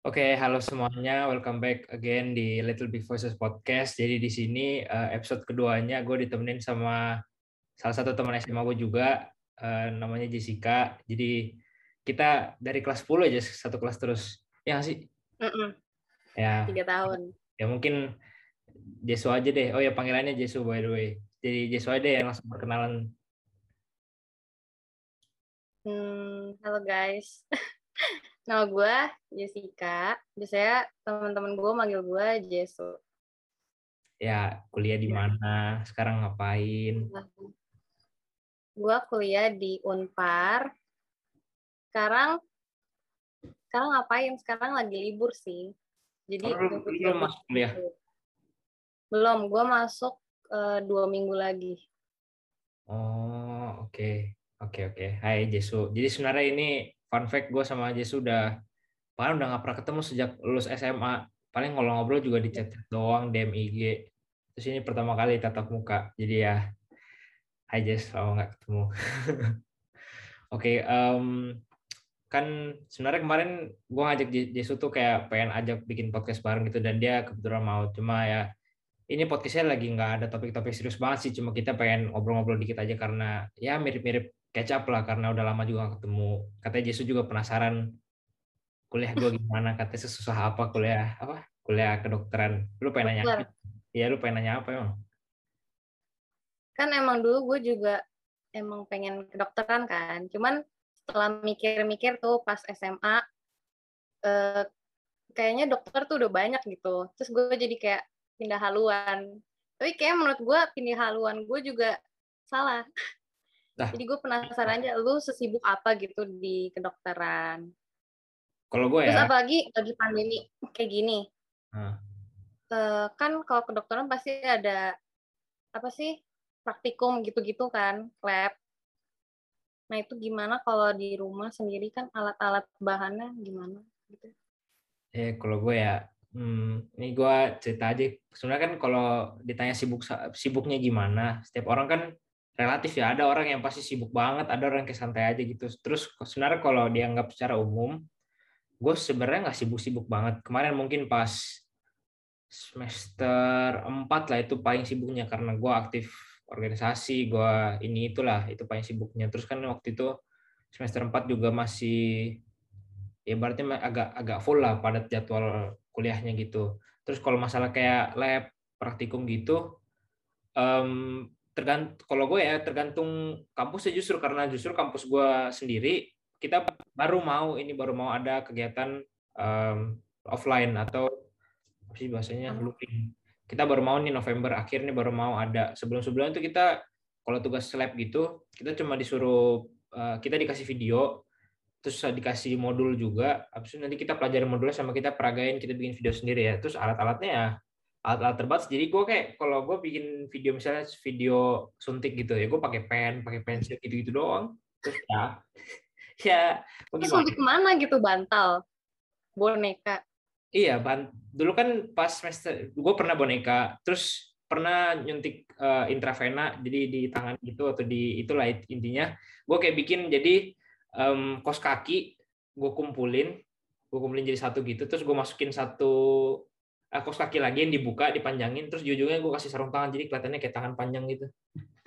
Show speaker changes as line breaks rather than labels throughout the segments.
Oke, halo semuanya. Welcome back again di Little Big Voices Podcast. Jadi di sini uh, episode keduanya gue ditemenin sama salah satu teman SMA gue juga, uh, namanya Jessica. Jadi kita dari kelas 10 aja satu kelas terus. Ya sih?
Mm -mm.
Ya.
Tiga tahun.
Ya mungkin Jesu aja deh. Oh ya panggilannya Jesu by the way. Jadi Jesu aja deh yang langsung perkenalan.
Hmm, halo guys. Nama gue Jessica. Biasanya teman-teman gue manggil gue Jesu.
Ya, kuliah di
Ya.
mana? Sekarang ngapain?
Gue kuliah di Unpar. Sekarang sekarang ngapain? Sekarang lagi libur sih. Jadi
lu
gabung
masuk kuliah?
Belum, gue masuk eh, dua minggu lagi.
Oh, oke. Oke, oke. Hai Jesu. Jadi sebenarnya ini fun fact gue sama Jesu udah bahkan udah nggak pernah ketemu sejak lulus SMA. Paling kalau ngobrol juga di chat doang, DM IG. Terus ini pertama kali tatap muka. Jadi ya, Jess, lama nggak ketemu. Oke, em, kan sebenarnya kemarin gue ngajak Je- Jesu tuh kayak pengen ajak bikin podcast bareng gitu dan dia kebetulan mau. Cuma ya ini podcastnya lagi nggak ada topik-topik serius banget sih, cuma kita pengen ngobrol-ngobrol dikit aja karena ya mirip-mirip catch up lah karena udah lama juga ketemu. Katanya Jesu juga penasaran kuliah gue gimana, katanya sesusah apa kuliah apa kuliah kedokteran. Lu pengen nanya. Iya lu pengen nanya apa emang?
Kan emang dulu gue juga emang pengen kedokteran kan. Cuman setelah mikir-mikir tuh pas SMA, eh, kayaknya dokter tuh udah banyak gitu. Terus gue jadi kayak pindah haluan. Tapi kayak menurut gue pindah haluan gue juga salah.
Nah.
Jadi gue penasaran aja, lu sesibuk apa gitu di kedokteran.
Kalau gue
Terus
ya,
apalagi lagi pandemi kayak gini.
Nah.
Eh, kan kalau kedokteran pasti ada apa sih praktikum gitu-gitu kan, lab. Nah itu gimana kalau di rumah sendiri kan alat-alat bahannya gimana gitu?
eh kalau gue ya, hmm, ini gue cerita aja. Sebenarnya kan kalau ditanya sibuk sibuknya gimana, setiap orang kan relatif ya. Ada orang yang pasti sibuk banget, ada orang yang santai aja gitu. Terus sebenarnya kalau dianggap secara umum, gue sebenarnya nggak sibuk-sibuk banget. Kemarin mungkin pas semester 4 lah itu paling sibuknya karena gue aktif organisasi, gue ini itulah itu paling sibuknya. Terus kan waktu itu semester 4 juga masih ya berarti agak agak full lah padat jadwal kuliahnya gitu. Terus kalau masalah kayak lab, praktikum gitu, em, tergantung kalau gue ya tergantung kampusnya justru karena justru kampus gue sendiri kita baru mau ini baru mau ada kegiatan em, offline atau apa sih bahasanya
Hmm.
looping. Kita baru mau nih November akhir nih baru mau ada. Sebelum-sebelumnya itu kita kalau tugas lab gitu kita cuma disuruh eh, kita dikasih video terus dikasih modul juga. Habis itu nanti kita pelajari modulnya sama kita peragain, kita bikin video sendiri ya. Terus alat-alatnya ya alat-alat terbatas. Jadi gue kayak kalau gue bikin video misalnya video suntik gitu ya, gue pakai pen, pakai pensil gitu-gitu doang. Terus ya, ya
Terus untuk mana gitu bantal, boneka.
Iya, ban dulu kan pas semester gue pernah boneka, terus pernah nyuntik eh, intravena, jadi di tangan gitu atau di itulah it- intinya. Gue kayak bikin jadi em, kos kaki, gue kumpulin, gue kumpulin jadi satu gitu, terus gue masukin satu kos kaki lagi yang dibuka, dipanjangin, terus ujungnya gue kasih sarung tangan, jadi kelihatannya kayak tangan panjang gitu.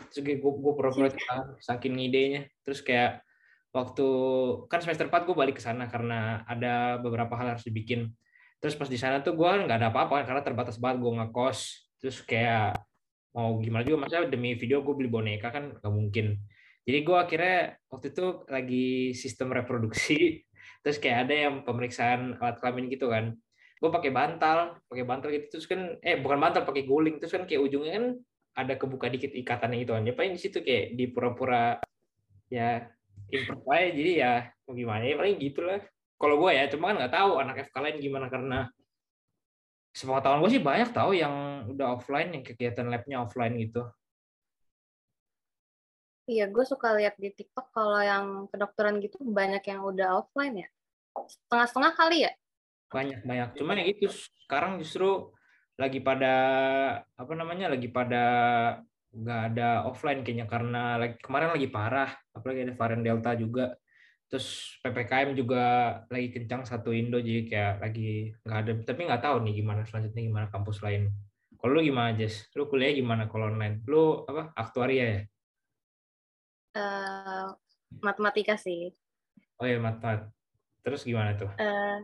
Terus gue gue pura-pura saking idenya. Terus kayak waktu kan semester 4 gue balik ke sana karena ada beberapa hal harus dibikin. Terus pas di sana tuh gue nggak ada apa-apa karena terbatas banget gue ngekos. Terus kayak mau gimana juga maksudnya demi video gue beli boneka kan nggak mungkin. Jadi gue akhirnya waktu itu lagi sistem reproduksi. Terus kayak ada yang pemeriksaan alat kelamin gitu kan gue pakai bantal pakai bantal gitu. Terus kan eh bukan bantal pakai guling. Terus kan kayak ujungnya kan ada kebuka dikit ikatannya gitu. Kan ya paling di situ kayak di pura-pura ya jadi ya mau gimana ya paling gitulah. Kalau gue ya cuma kan nggak tahu anak FK lain gimana. Karena sepengetahuan gue sih banyak tahu yang udah offline yang kegiatan labnya offline gitu.
Iya, gue suka lihat di TikTok kalau yang kedokteran gitu banyak yang udah offline ya. Setengah-setengah kali ya.
Banyak banyak. Cuman ya gitu sekarang justru lagi pada apa namanya lagi pada nggak ada offline kayaknya karena lagi kemarin lagi parah apalagi ada varian delta juga. Terus ppkm juga lagi kencang satu indo jadi kayak lagi nggak ada tapi nggak tahu nih gimana selanjutnya gimana kampus lain. Kalau lu gimana Jess? Lu kuliah gimana kalau online? Lu apa aktuaria ya?
Uh, matematika sih.
Oh ya matematika. Terus gimana tuh? Uh,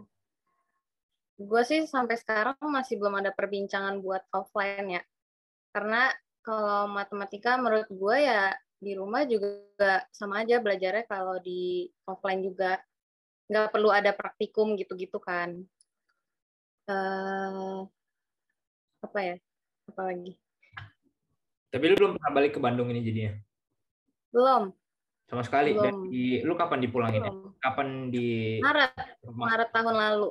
gue sih sampai sekarang masih belum ada perbincangan buat offline ya. Karena kalau matematika menurut gue ya di rumah juga sama aja belajarnya kalau di offline juga. Nggak perlu ada praktikum gitu-gitu kan. Uh, apa ya? Apa lagi?
Tapi lu belum pernah balik ke Bandung ini jadinya?
Belum.
Sama sekali. Belum. dari lu kapan dipulangin ya? kapan di
Maret. Maret tahun lalu?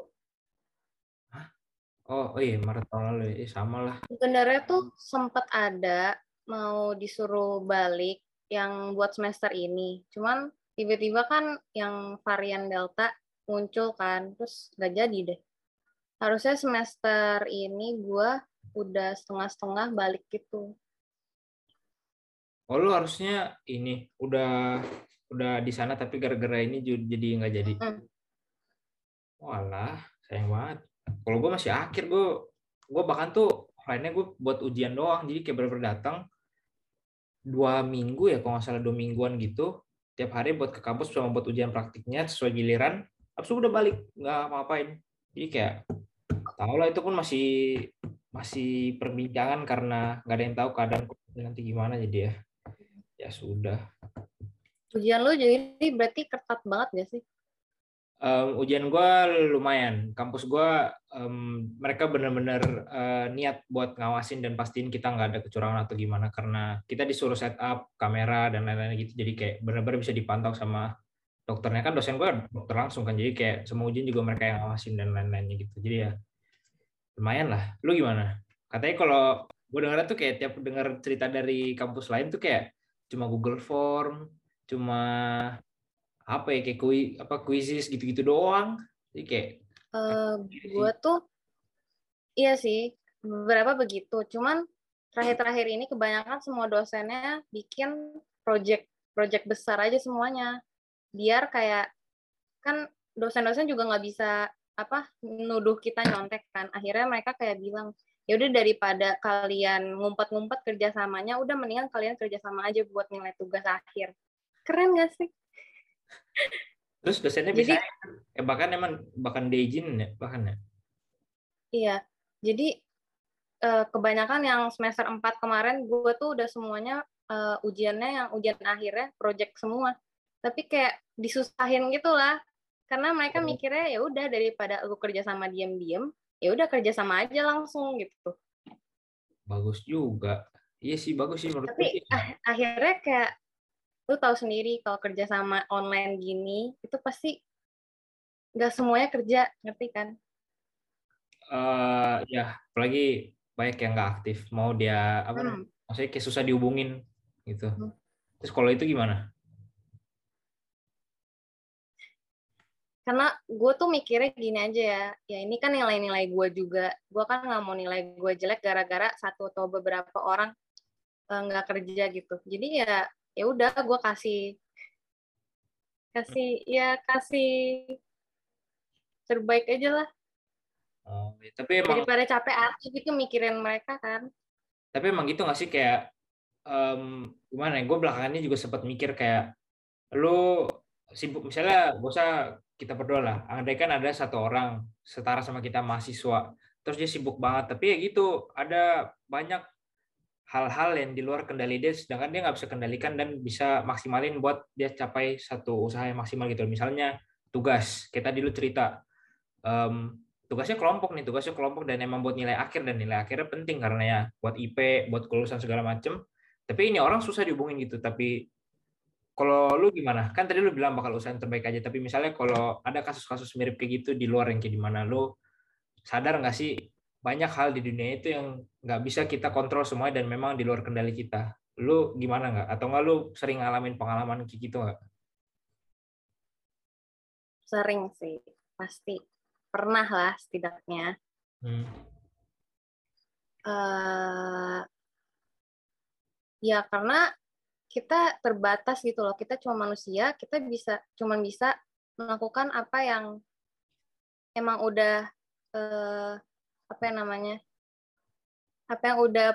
Oh oh iya Maret tahun lalu ya sama lah
sebenarnya tuh sempat ada mau disuruh balik yang buat semester ini. Cuman tiba-tiba kan yang varian Delta muncul kan, terus nggak jadi deh. Harusnya semester ini gue udah setengah-setengah balik gitu.
Oh lu harusnya ini udah udah di sana tapi gara-gara ini jadi nggak jadi. Mm. Walah, sayang banget. Kalau gue masih akhir gue gue bahkan tuh lainnya gue buat ujian doang. Jadi kayak bener-bener datang dua minggu ya kalau nggak salah dua mingguan gitu tiap hari buat ke kampus sama buat ujian praktiknya sesuai giliran habis udah balik nggak ngapain jadi kayak tau lah itu pun masih masih perbincangan karena nggak ada yang tahu keadaan nanti gimana jadi ya. Ya sudah.
Ujian lo jadi berarti ketat banget gak sih
um, ujian gue lumayan. Kampus gue um, mereka benar-benar uh, niat buat ngawasin dan pastiin kita nggak ada kecurangan atau gimana. Karena kita disuruh set up kamera dan lain-lain gitu. Jadi kayak benar-benar bisa dipantau sama dokternya. Kan dosen gue dokter langsung kan. Jadi kayak semua ujian juga mereka yang ngawasin dan lain-lainnya gitu. Jadi ya lumayan lah. Lu gimana? Katanya kalau gue dengar tuh kayak tiap dengar cerita dari kampus lain tuh kayak cuma Google Form cuma apa ya kayak kui apa kuisis gitu-gitu doang. Jadi kayak
uh, gue tuh iya sih beberapa begitu. Cuman terakhir-terakhir ini kebanyakan semua dosennya bikin project project besar aja semuanya. Biar kayak kan dosen-dosen juga nggak bisa apa nuduh kita nyontek kan. Akhirnya mereka kayak bilang ya udah daripada kalian ngumpet-ngumpet kerjasamanya udah mendingan kalian kerjasama aja buat nilai tugas akhir. Keren gak sih
Terus dosennya bisa eh, bahkan emang bahkan diizinin ya bahkan ya.
Iya. Jadi eh, kebanyakan yang semester 4 kemarin gue tuh udah semuanya uh, ujiannya yang ujian akhirnya project semua. Tapi kayak disusahin gitu lah. Karena mereka oh. mikirnya ya udah daripada lu kerja sama diam-diam, ya udah kerja sama aja langsung gitu.
Bagus juga. Iya sih bagus sih menurut
Tapi ah, akhirnya kayak lu tahu sendiri kalau kerja sama online gini itu pasti nggak semuanya kerja ngerti kan?
Uh, ya apalagi banyak yang nggak aktif. Mau dia apa hmm. maksudnya kayak susah dihubungin gitu. Hmm. terus kalau itu gimana?
Karena gue tuh mikirnya gini aja ya. Ya ini kan nilai-nilai gue juga. Gue kan nggak mau nilai gue jelek gara-gara satu atau beberapa orang eh, nggak kerja gitu. Jadi ya ya udah gue kasih kasih ya kasih terbaik aja lah.
Oh, ya, tapi emang
daripada capek aja gitu mikirin mereka kan.
Tapi emang gitu gak sih kayak um, gimana ya gue belakangan ini juga sempat mikir kayak lu sibuk misalnya gak usah kita berdoa lah. Andai kan ada satu orang setara sama kita mahasiswa terus dia sibuk banget. Tapi ya gitu ada banyak hal-hal yang di luar kendali dia sedangkan dia nggak bisa kendalikan dan bisa maksimalin buat dia capai satu usaha yang maksimal gitu. Misalnya tugas kita dulu cerita um, tugasnya kelompok nih tugasnya kelompok dan emang buat nilai akhir dan nilai akhirnya penting karena ya buat IP buat kelulusan segala macem. Tapi ini orang susah dihubungin gitu tapi kalau lu gimana? Kan tadi lu bilang bakal usaha yang terbaik aja tapi misalnya kalau ada kasus-kasus mirip kayak gitu di luar yang kayak gimana lu sadar nggak sih banyak hal di dunia itu yang nggak bisa kita kontrol semua dan memang di luar kendali kita. Lu gimana nggak? Atau nggak lu sering ngalamin pengalaman kayak gitu nggak?
Sering sih, pasti. Pernah lah setidaknya. Hmm. Uh, ya karena kita terbatas gitu loh. Kita cuma manusia, kita bisa cuma bisa melakukan apa yang emang udah eh, apa yang namanya? Apa yang udah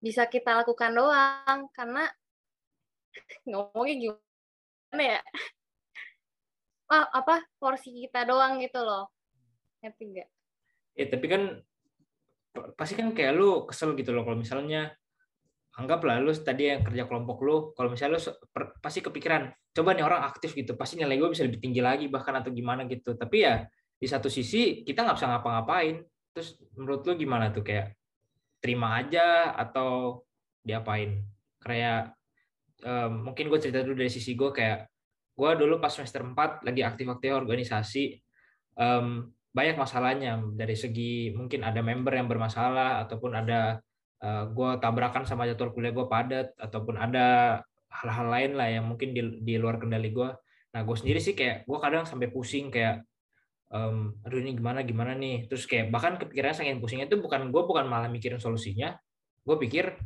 bisa kita lakukan doang karena ngomongnya gimana ya? Ah apa? Porsi kita doang gitu loh. Ngerti nggak?
Ya tapi kan pasti kan kayak lu kesel gitu loh kalau misalnya anggaplah lu tadi yang kerja kelompok lu kalau misalnya lu per, pasti kepikiran coba nih orang aktif gitu pasti nilai gue bisa lebih tinggi lagi bahkan atau gimana gitu. Tapi ya di satu sisi kita nggak bisa ngapa-ngapain. Terus menurut lu gimana tuh? Kayak terima aja atau diapain? Kayak um, mungkin gue cerita dulu dari sisi gue kayak gue dulu pas semester 4 lagi aktif-aktif organisasi um, banyak masalahnya. Dari segi mungkin ada member yang bermasalah ataupun ada uh, eh, gue tabrakan sama jadwal kuliah gue padat ataupun ada hal-hal lain lah yang mungkin di, di luar kendali gue nah gue sendiri sih kayak gue kadang sampai pusing kayak um, aduh ini gimana gimana nih? Terus kayak bahkan kepikiran saking pusingnya itu bukan gue bukan malah mikirin solusinya. Gue pikir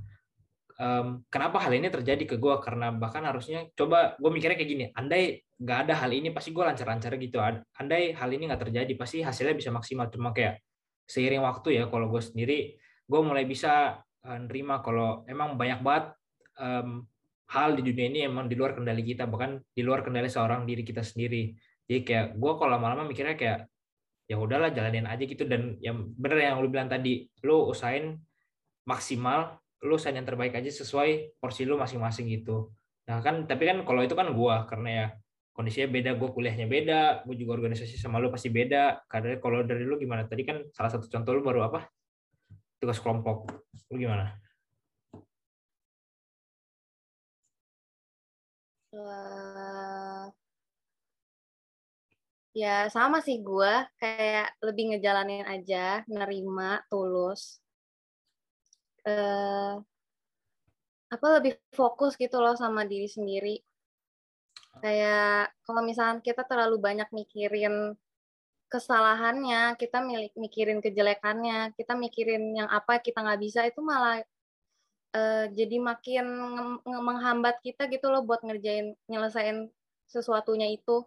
um, kenapa hal ini terjadi ke gue karena bahkan harusnya coba gue mikirnya kayak gini andai nggak ada hal ini pasti gue lancar-lancar gitu. Andai hal ini nggak terjadi pasti hasilnya bisa maksimal. Cuma kayak seiring waktu ya kalau gue sendiri gue mulai bisa uh, nerima kalau emang banyak banget um, hal di dunia ini emang di luar kendali kita bahkan di luar kendali seorang diri kita sendiri jadi kayak gue kalau lama-lama mikirnya kayak ya udahlah jalanin aja gitu. Dan yang bener yang lu bilang tadi lu usahain maksimal lu usahain yang terbaik aja sesuai porsi lu masing-masing gitu. Nah kan tapi kan kalau itu kan gue karena ya kondisinya beda gue kuliahnya beda gue juga organisasi sama lu pasti beda. Karena kalau dari lu gimana? Tadi kan salah satu contoh lu baru apa? Tugas kelompok. Lu gimana?
Uh, ya sama sih gue kayak lebih ngejalanin aja nerima tulus uh, apa lebih fokus gitu loh sama diri sendiri kayak kalau misalnya kita terlalu banyak mikirin kesalahannya, kita mikirin kejelekannya, kita mikirin yang apa kita nggak bisa itu malah uh, jadi makin menghambat kita gitu loh buat ngerjain nyelesain sesuatunya itu.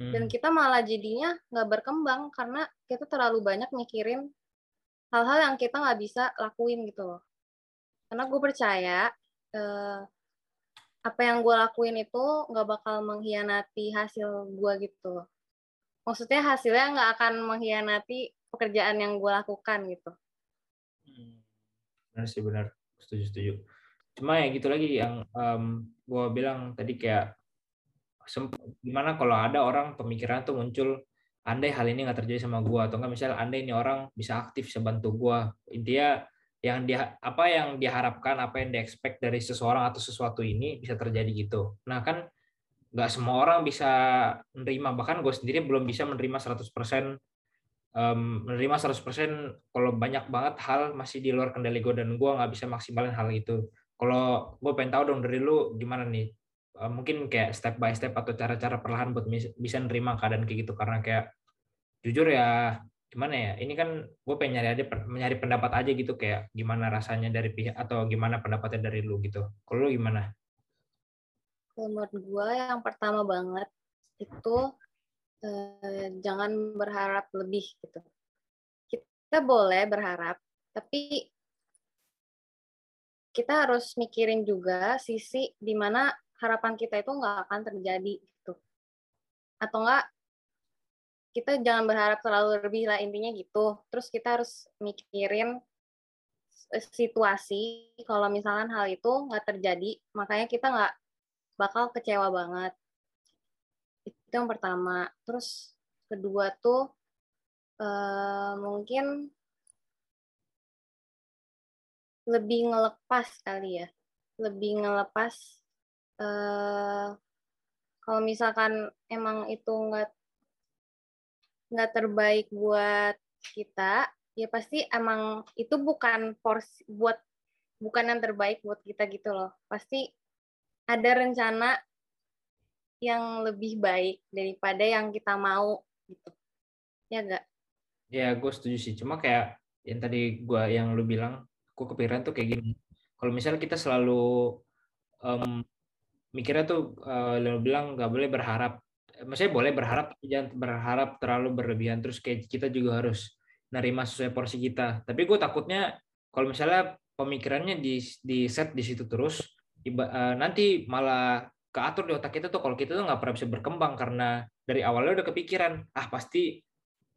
Hmm. Dan kita malah jadinya nggak berkembang karena kita terlalu banyak mikirin hal-hal yang kita nggak bisa lakuin gitu loh. Karena gue percaya uh, apa yang gue lakuin itu nggak bakal mengkhianati hasil gue gitu loh maksudnya hasilnya nggak akan mengkhianati pekerjaan yang gue lakukan gitu
hmm. benar sih benar setuju setuju cuma ya gitu lagi yang um, gue bilang tadi kayak gimana kalau ada orang pemikiran tuh muncul andai hal ini nggak terjadi sama gue atau nggak misalnya andai ini orang bisa aktif bisa bantu gue intinya yang dia apa yang diharapkan apa yang di expect dari seseorang atau sesuatu ini bisa terjadi gitu. Nah kan nggak semua orang bisa menerima. Bahkan gue sendiri belum bisa menerima 100% um, menerima 100% kalau banyak banget hal masih di luar kendali gue dan gue nggak bisa maksimalin hal itu. Kalau gue pengen tahu dong dari lu gimana nih uh, mungkin kayak step by step atau cara-cara perlahan buat bisa nerima keadaan kayak gitu. Karena kayak jujur ya gimana ya ini kan gue pengen nyari aja mencari pendapat aja gitu. Kayak gimana rasanya dari pihak atau gimana pendapatnya dari lu gitu. Kalau lu gimana?
Menurut gue yang pertama banget itu eh, jangan berharap lebih gitu. Kita boleh berharap, tapi kita harus mikirin juga sisi di mana harapan kita itu nggak akan terjadi gitu. Atau enggak kita jangan berharap terlalu lebih lah intinya gitu. Terus kita harus mikirin situasi kalau misalkan hal itu nggak terjadi, makanya kita nggak bakal kecewa banget. Itu yang pertama. Terus kedua tuh uh, mungkin lebih ngelepas kali ya. Lebih ngelepas uh, kalau misalkan emang itu nggak nggak terbaik buat kita, ya pasti emang itu bukan porsi buat bukan yang terbaik buat kita gitu loh. Pasti ada rencana yang lebih baik daripada yang kita mau gitu. Ya enggak
ya gue setuju sih. Cuma kayak yang tadi gue yang lu bilang aku kepikiran tuh kayak gini. Kalau misalnya kita selalu um, mikirnya tuh uh, lo bilang nggak boleh berharap. Maksudnya boleh berharap jangan berharap terlalu berlebihan. Terus kayak kita juga harus nerima sesuai porsi kita. Tapi gue takutnya kalau misalnya pemikirannya di di set di situ terus iba, uh, nanti malah keatur di otak kita tuh kalau kita tuh nggak pernah bisa berkembang karena dari awalnya udah kepikiran ah pasti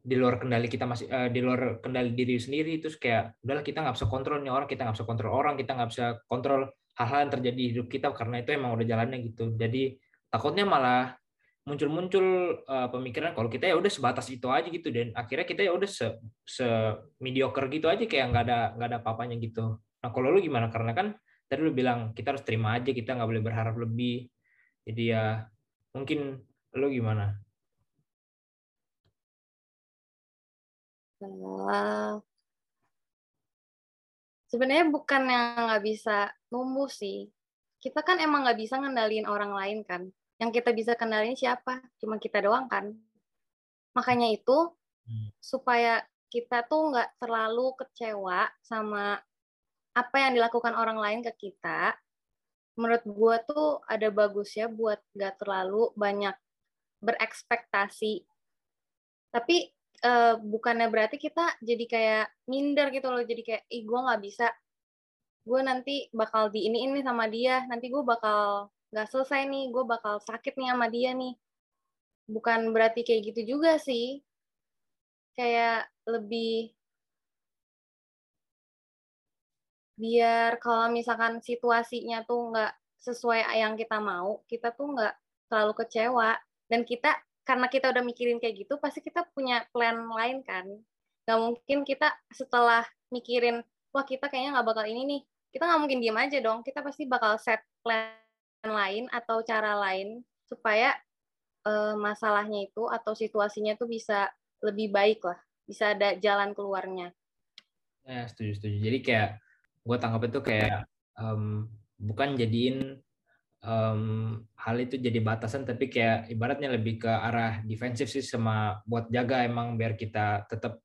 di luar kendali kita masih uh, di luar kendali diri sendiri. Terus kayak udahlah kita nggak bisa kontrol nih orang kita nggak bisa kontrol orang kita nggak bisa kontrol hal-hal yang terjadi di hidup kita karena itu emang udah jalannya gitu. Jadi takutnya malah muncul-muncul uh, pemikiran kalau kita ya udah sebatas itu aja gitu. Dan akhirnya kita ya udah se, se mediocre gitu aja kayak nggak ada nggak ada apa-apanya gitu. Nah kalau lu gimana? Karena kan tadi lu bilang kita harus terima aja kita nggak boleh berharap lebih. Jadi ya mungkin lu gimana?
Uh, sebenarnya bukan yang nggak bisa numbuh sih. Kita kan emang nggak bisa ngendaliin orang lain kan. Yang kita bisa kendaliin siapa? Cuma kita doang kan. Makanya itu hmm. supaya kita tuh nggak terlalu kecewa sama apa yang dilakukan orang lain ke kita. Menurut gue tuh ada bagusnya buat nggak terlalu banyak berekspektasi. Tapi uh, bukannya berarti kita jadi kayak minder gitu loh. Jadi kayak ih gue nggak bisa. Gue nanti bakal di ini ini sama dia. Nanti gue bakal nggak selesai nih. Gue bakal sakit nih sama dia nih. Bukan berarti kayak gitu juga sih. Kayak lebih biar kalau misalkan situasinya tuh nggak sesuai yang kita mau kita tuh nggak terlalu kecewa. Dan kita karena kita udah mikirin kayak gitu pasti kita punya plan lain kan. Nggak mungkin kita setelah mikirin wah kita kayaknya nggak bakal ini nih. Kita nggak mungkin diem aja dong kita pasti bakal set plan lain atau cara lain supaya uh, masalahnya itu atau situasinya tuh bisa lebih baik lah bisa ada jalan keluarnya.
Ya setuju setuju. Jadi kayak gue tangkap itu kayak um, bukan jadiin um, hal itu jadi batasan tapi kayak ibaratnya lebih ke arah defensif sih sama buat jaga emang biar kita tetap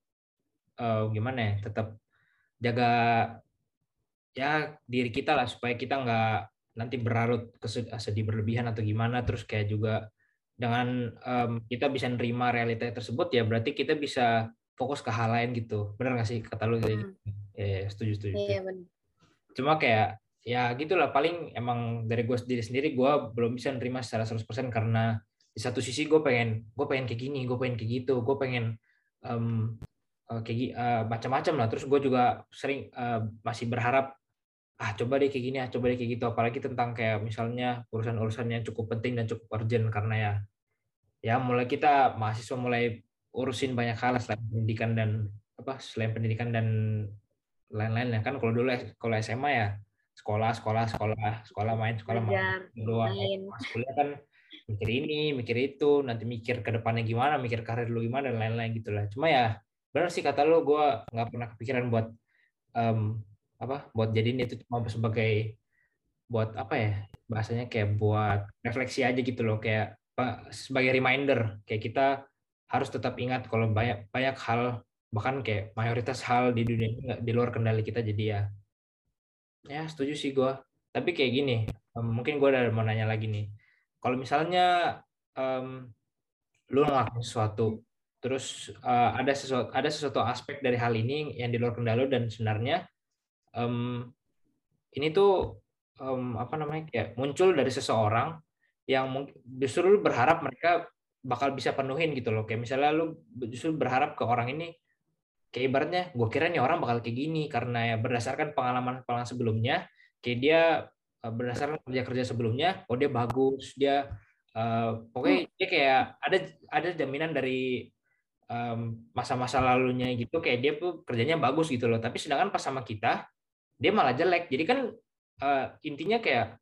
uh, gimana ya tetap jaga ya diri kita lah supaya kita nggak nanti berlarut sedih berlebihan atau gimana. Terus kayak juga dengan um, kita bisa nerima realita tersebut ya berarti kita bisa fokus ke hal lain gitu. Benar nggak sih kata lu kayak gitu? Ya, ya setuju setuju, iya, benar. cuma kayak ya gitulah. Paling emang dari gue sendiri sendiri gue belum bisa nerima secara 100% karena di satu sisi gue pengen gue pengen kayak gini gue pengen kayak gitu gue pengen um, kayak uh, macam-macam lah. Terus gue juga sering uh, masih berharap ah coba deh kayak gini ah coba deh kayak gitu. Apalagi tentang kayak misalnya urusan-urusan yang cukup penting dan cukup urgent karena ya ya mulai kita mahasiswa mulai urusin banyak hal selain pendidikan dan apa selain pendidikan dan lain-lain ya kan kalau dulu kalau SMA ya sekolah sekolah sekolah sekolah main sekolah main. Doang pas kuliah kan mikir ini mikir itu nanti mikir ke depannya gimana mikir karir lu gimana dan lain-lain gitulah cuma ya benar sih kata lu gue nggak pernah kepikiran buat um, apa buat jadiin itu cuma sebagai buat apa ya bahasanya kayak buat refleksi aja gitu loh. Kayak sebagai reminder kayak kita harus tetap ingat kalau banyak banyak hal bahkan kayak mayoritas hal di dunia ini di luar kendali kita. Jadi ya Ya, setuju sih gue. Tapi kayak gini, mungkin gue udah mau nanya lagi nih. Kalau misalnya um, lu ngelakuin sesuatu, terus uh, ada sesuatu ada sesuatu aspek dari hal ini yang di luar kendali dan sebenarnya um, ini tuh um, apa namanya kayak muncul dari seseorang yang justru lu berharap mereka bakal bisa penuhin gitu loh. Kayak misalnya lu justru berharap ke orang ini kayak ibaratnya gue kira nih orang bakal kayak gini karena ya berdasarkan pengalaman pengalaman sebelumnya kayak dia uh, berdasarkan kerja kerja sebelumnya oh dia bagus dia uh, pokoknya dia kayak ada ada jaminan dari masa-masa um, lalunya gitu kayak dia tuh kerjanya bagus gitu loh. Tapi sedangkan pas sama kita dia malah jelek. Jadi kan uh, intinya kayak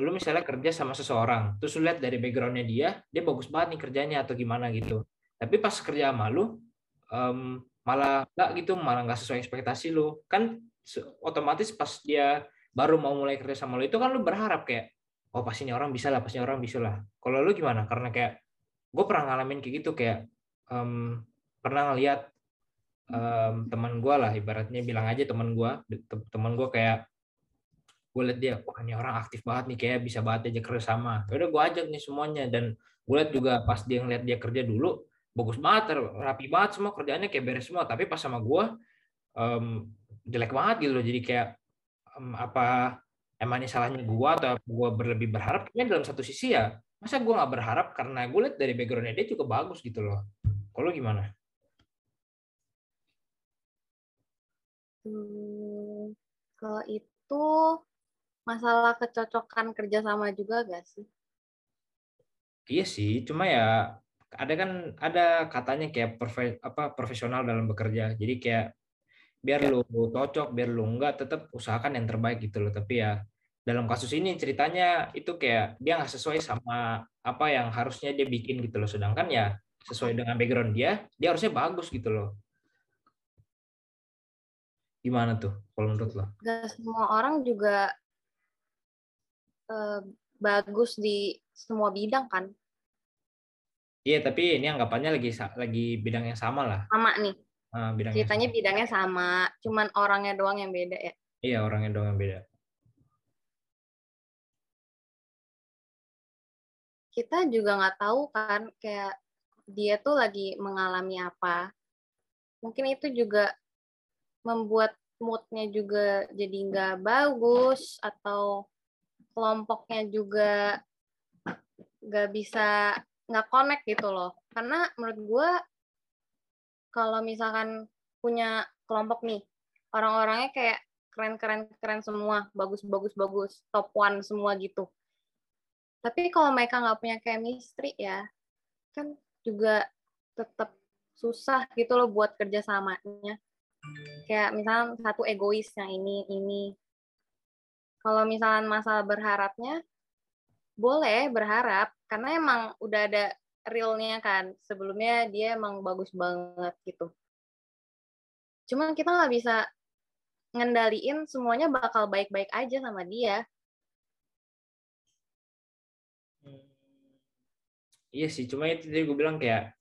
lu misalnya kerja sama seseorang terus lu lihat dari backgroundnya dia dia bagus banget nih kerjanya atau gimana gitu. Tapi pas kerja sama lu um, malah nggak gitu malah nggak sesuai ekspektasi lu. Kan otomatis pas dia baru mau mulai kerja sama lu itu kan lu berharap kayak oh pasti orang bisa lah pasti orang bisa lah. Kalau lu gimana? Karena kayak gue pernah ngalamin kayak gitu kayak um, pernah ngeliat um, teman gue lah ibaratnya bilang aja teman gue teman gue kayak gue liat dia wah ini orang aktif banget nih kayak bisa banget aja kerja sama. Ya udah gue ajak nih semuanya dan gue liat juga pas dia ngeliat dia kerja dulu bagus banget rapi banget semua kerjaannya kayak beres semua. Tapi pas sama gue um, jelek banget gitu loh. Jadi kayak um, apa emang ini salahnya gue atau gue berlebih berharap? Kayaknya dalam satu sisi ya masa gue nggak berharap? Karena gue lihat dari backgroundnya dia juga bagus gitu loh. Kalau gimana?
Hmm, kalau itu masalah kecocokan kerja sama juga gak sih?
Iya sih cuma ya ada kan ada katanya kayak profe, apa profesional dalam bekerja jadi kayak biar ya. lu cocok biar lu enggak tetap usahakan yang terbaik gitu loh tapi ya dalam kasus ini ceritanya itu kayak dia nggak sesuai sama apa yang harusnya dia bikin gitu loh sedangkan ya sesuai dengan background dia dia harusnya bagus gitu loh gimana tuh kalau menurut lo?
Gak semua orang juga uh, bagus di semua bidang kan?
Iya tapi ini anggapannya lagi lagi bidang yang sama lah.
Sama nih.
Nah, bidangnya
Ceritanya sama. bidangnya sama, cuman orangnya doang yang beda ya.
Iya orangnya doang yang beda.
kita juga nggak tahu kan kayak dia tuh lagi mengalami apa. Mungkin itu juga membuat moodnya juga jadi nggak bagus atau kelompoknya juga nggak bisa nggak connect gitu loh. Karena menurut gue kalau misalkan punya kelompok nih orang-orangnya kayak keren-keren keren semua, bagus-bagus bagus, top one semua gitu tapi kalau mereka nggak punya chemistry ya, kan juga tetap susah gitu loh buat kerjasamanya. Kayak misalnya satu egois yang ini, ini. Kalau misalnya masalah berharapnya, boleh berharap, karena emang udah ada realnya kan. Sebelumnya dia emang bagus banget gitu. Cuman kita nggak bisa ngendaliin semuanya bakal baik-baik aja sama dia.
Iya sih, cuma itu tadi gue bilang kayak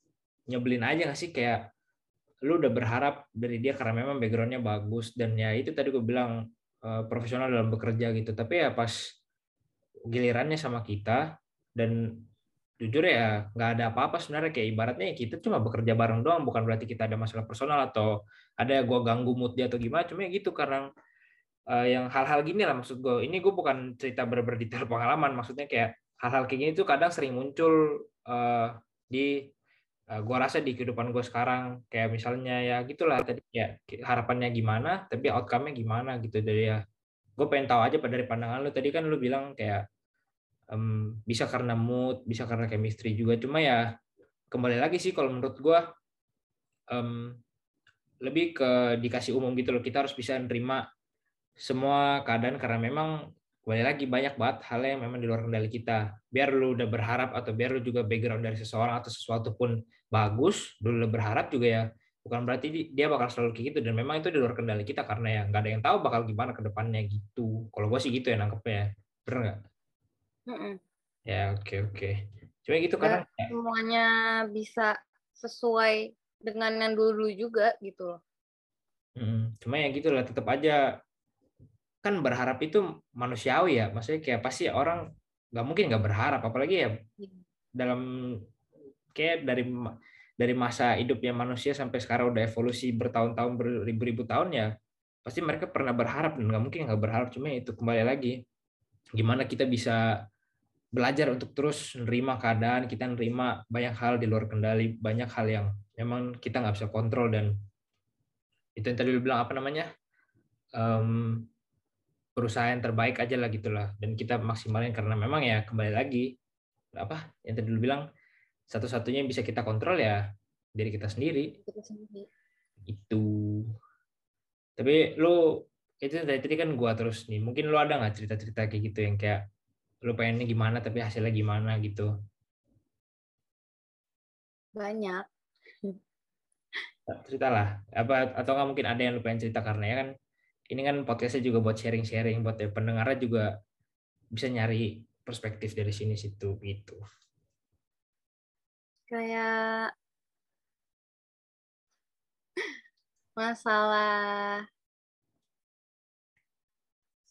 nyebelin aja gak sih kayak lu udah berharap dari dia karena memang backgroundnya bagus dan ya itu tadi gue bilang uh, profesional dalam bekerja gitu. Tapi ya pas gilirannya sama kita. Dan jujur ya nggak ada apa-apa sebenarnya. Kayak ibaratnya ya kita cuma bekerja bareng doang. Bukan berarti kita ada masalah personal atau ada gue ganggu mood dia atau gimana. Cuma ya gitu karena uh, yang hal-hal gini lah maksud gue ini gue bukan cerita berdetail pengalaman. Maksudnya kayak hal-hal kayak gini tuh kadang sering muncul uh, di uh, gua rasa di kehidupan gue sekarang. Kayak misalnya ya gitulah tadi ya harapannya gimana tapi outcome-nya gimana gitu. Dari ya gue pengen tahu aja dari pandangan lu. Tadi kan lu bilang kayak um, bisa karena mood bisa karena chemistry juga cuma ya kembali lagi sih kalau menurut gue um, lebih ke dikasih umum gitu loh kita harus bisa nerima semua keadaan karena memang kembali lagi banyak banget hal yang memang di luar kendali kita. Biar lu udah berharap atau biar lu juga background dari seseorang atau sesuatu pun bagus, lu udah berharap juga ya bukan berarti dia bakal selalu kayak gitu dan memang itu di luar kendali kita karena ya nggak ada yang tahu bakal gimana ke depannya gitu. Kalau gue sih gitu ya nangkepnya. Bener nggak? Mm -mm. Ya oke okay, oke. Okay. Cuma gitu karena
semuanya bisa sesuai dengan yang dulu juga gitu loh.
Hmm, cuma ya gitu lah tetap aja kan berharap itu manusiawi ya maksudnya kayak pasti orang nggak mungkin nggak berharap apalagi ya iya. dalam kayak dari dari masa hidupnya manusia sampai sekarang udah evolusi bertahun-tahun beribu-ribu tahun ya pasti mereka pernah berharap dan nggak mungkin nggak berharap cuma itu kembali lagi gimana kita bisa belajar untuk terus nerima keadaan kita nerima banyak hal di luar kendali banyak hal yang memang kita nggak bisa kontrol dan itu yang tadi lu bilang apa namanya um, berusaha yang terbaik aja lah gitulah dan kita maksimalin karena memang ya kembali lagi apa yang tadi dulu bilang satu-satunya yang bisa kita kontrol ya diri kita sendiri. Itu. Tapi lu itu dari tadi kan gua terus nih. Mungkin lu ada nggak cerita-cerita kayak gitu yang kayak lu pengennya gimana tapi hasilnya gimana gitu?
Banyak.
Ceritalah. Apa atau nggak mungkin ada yang lu pengen cerita karena ya kan ini kan podcastnya juga buat sharing-sharing buat ya pendengarnya juga bisa nyari perspektif dari sini situ gitu.
Kayak masalah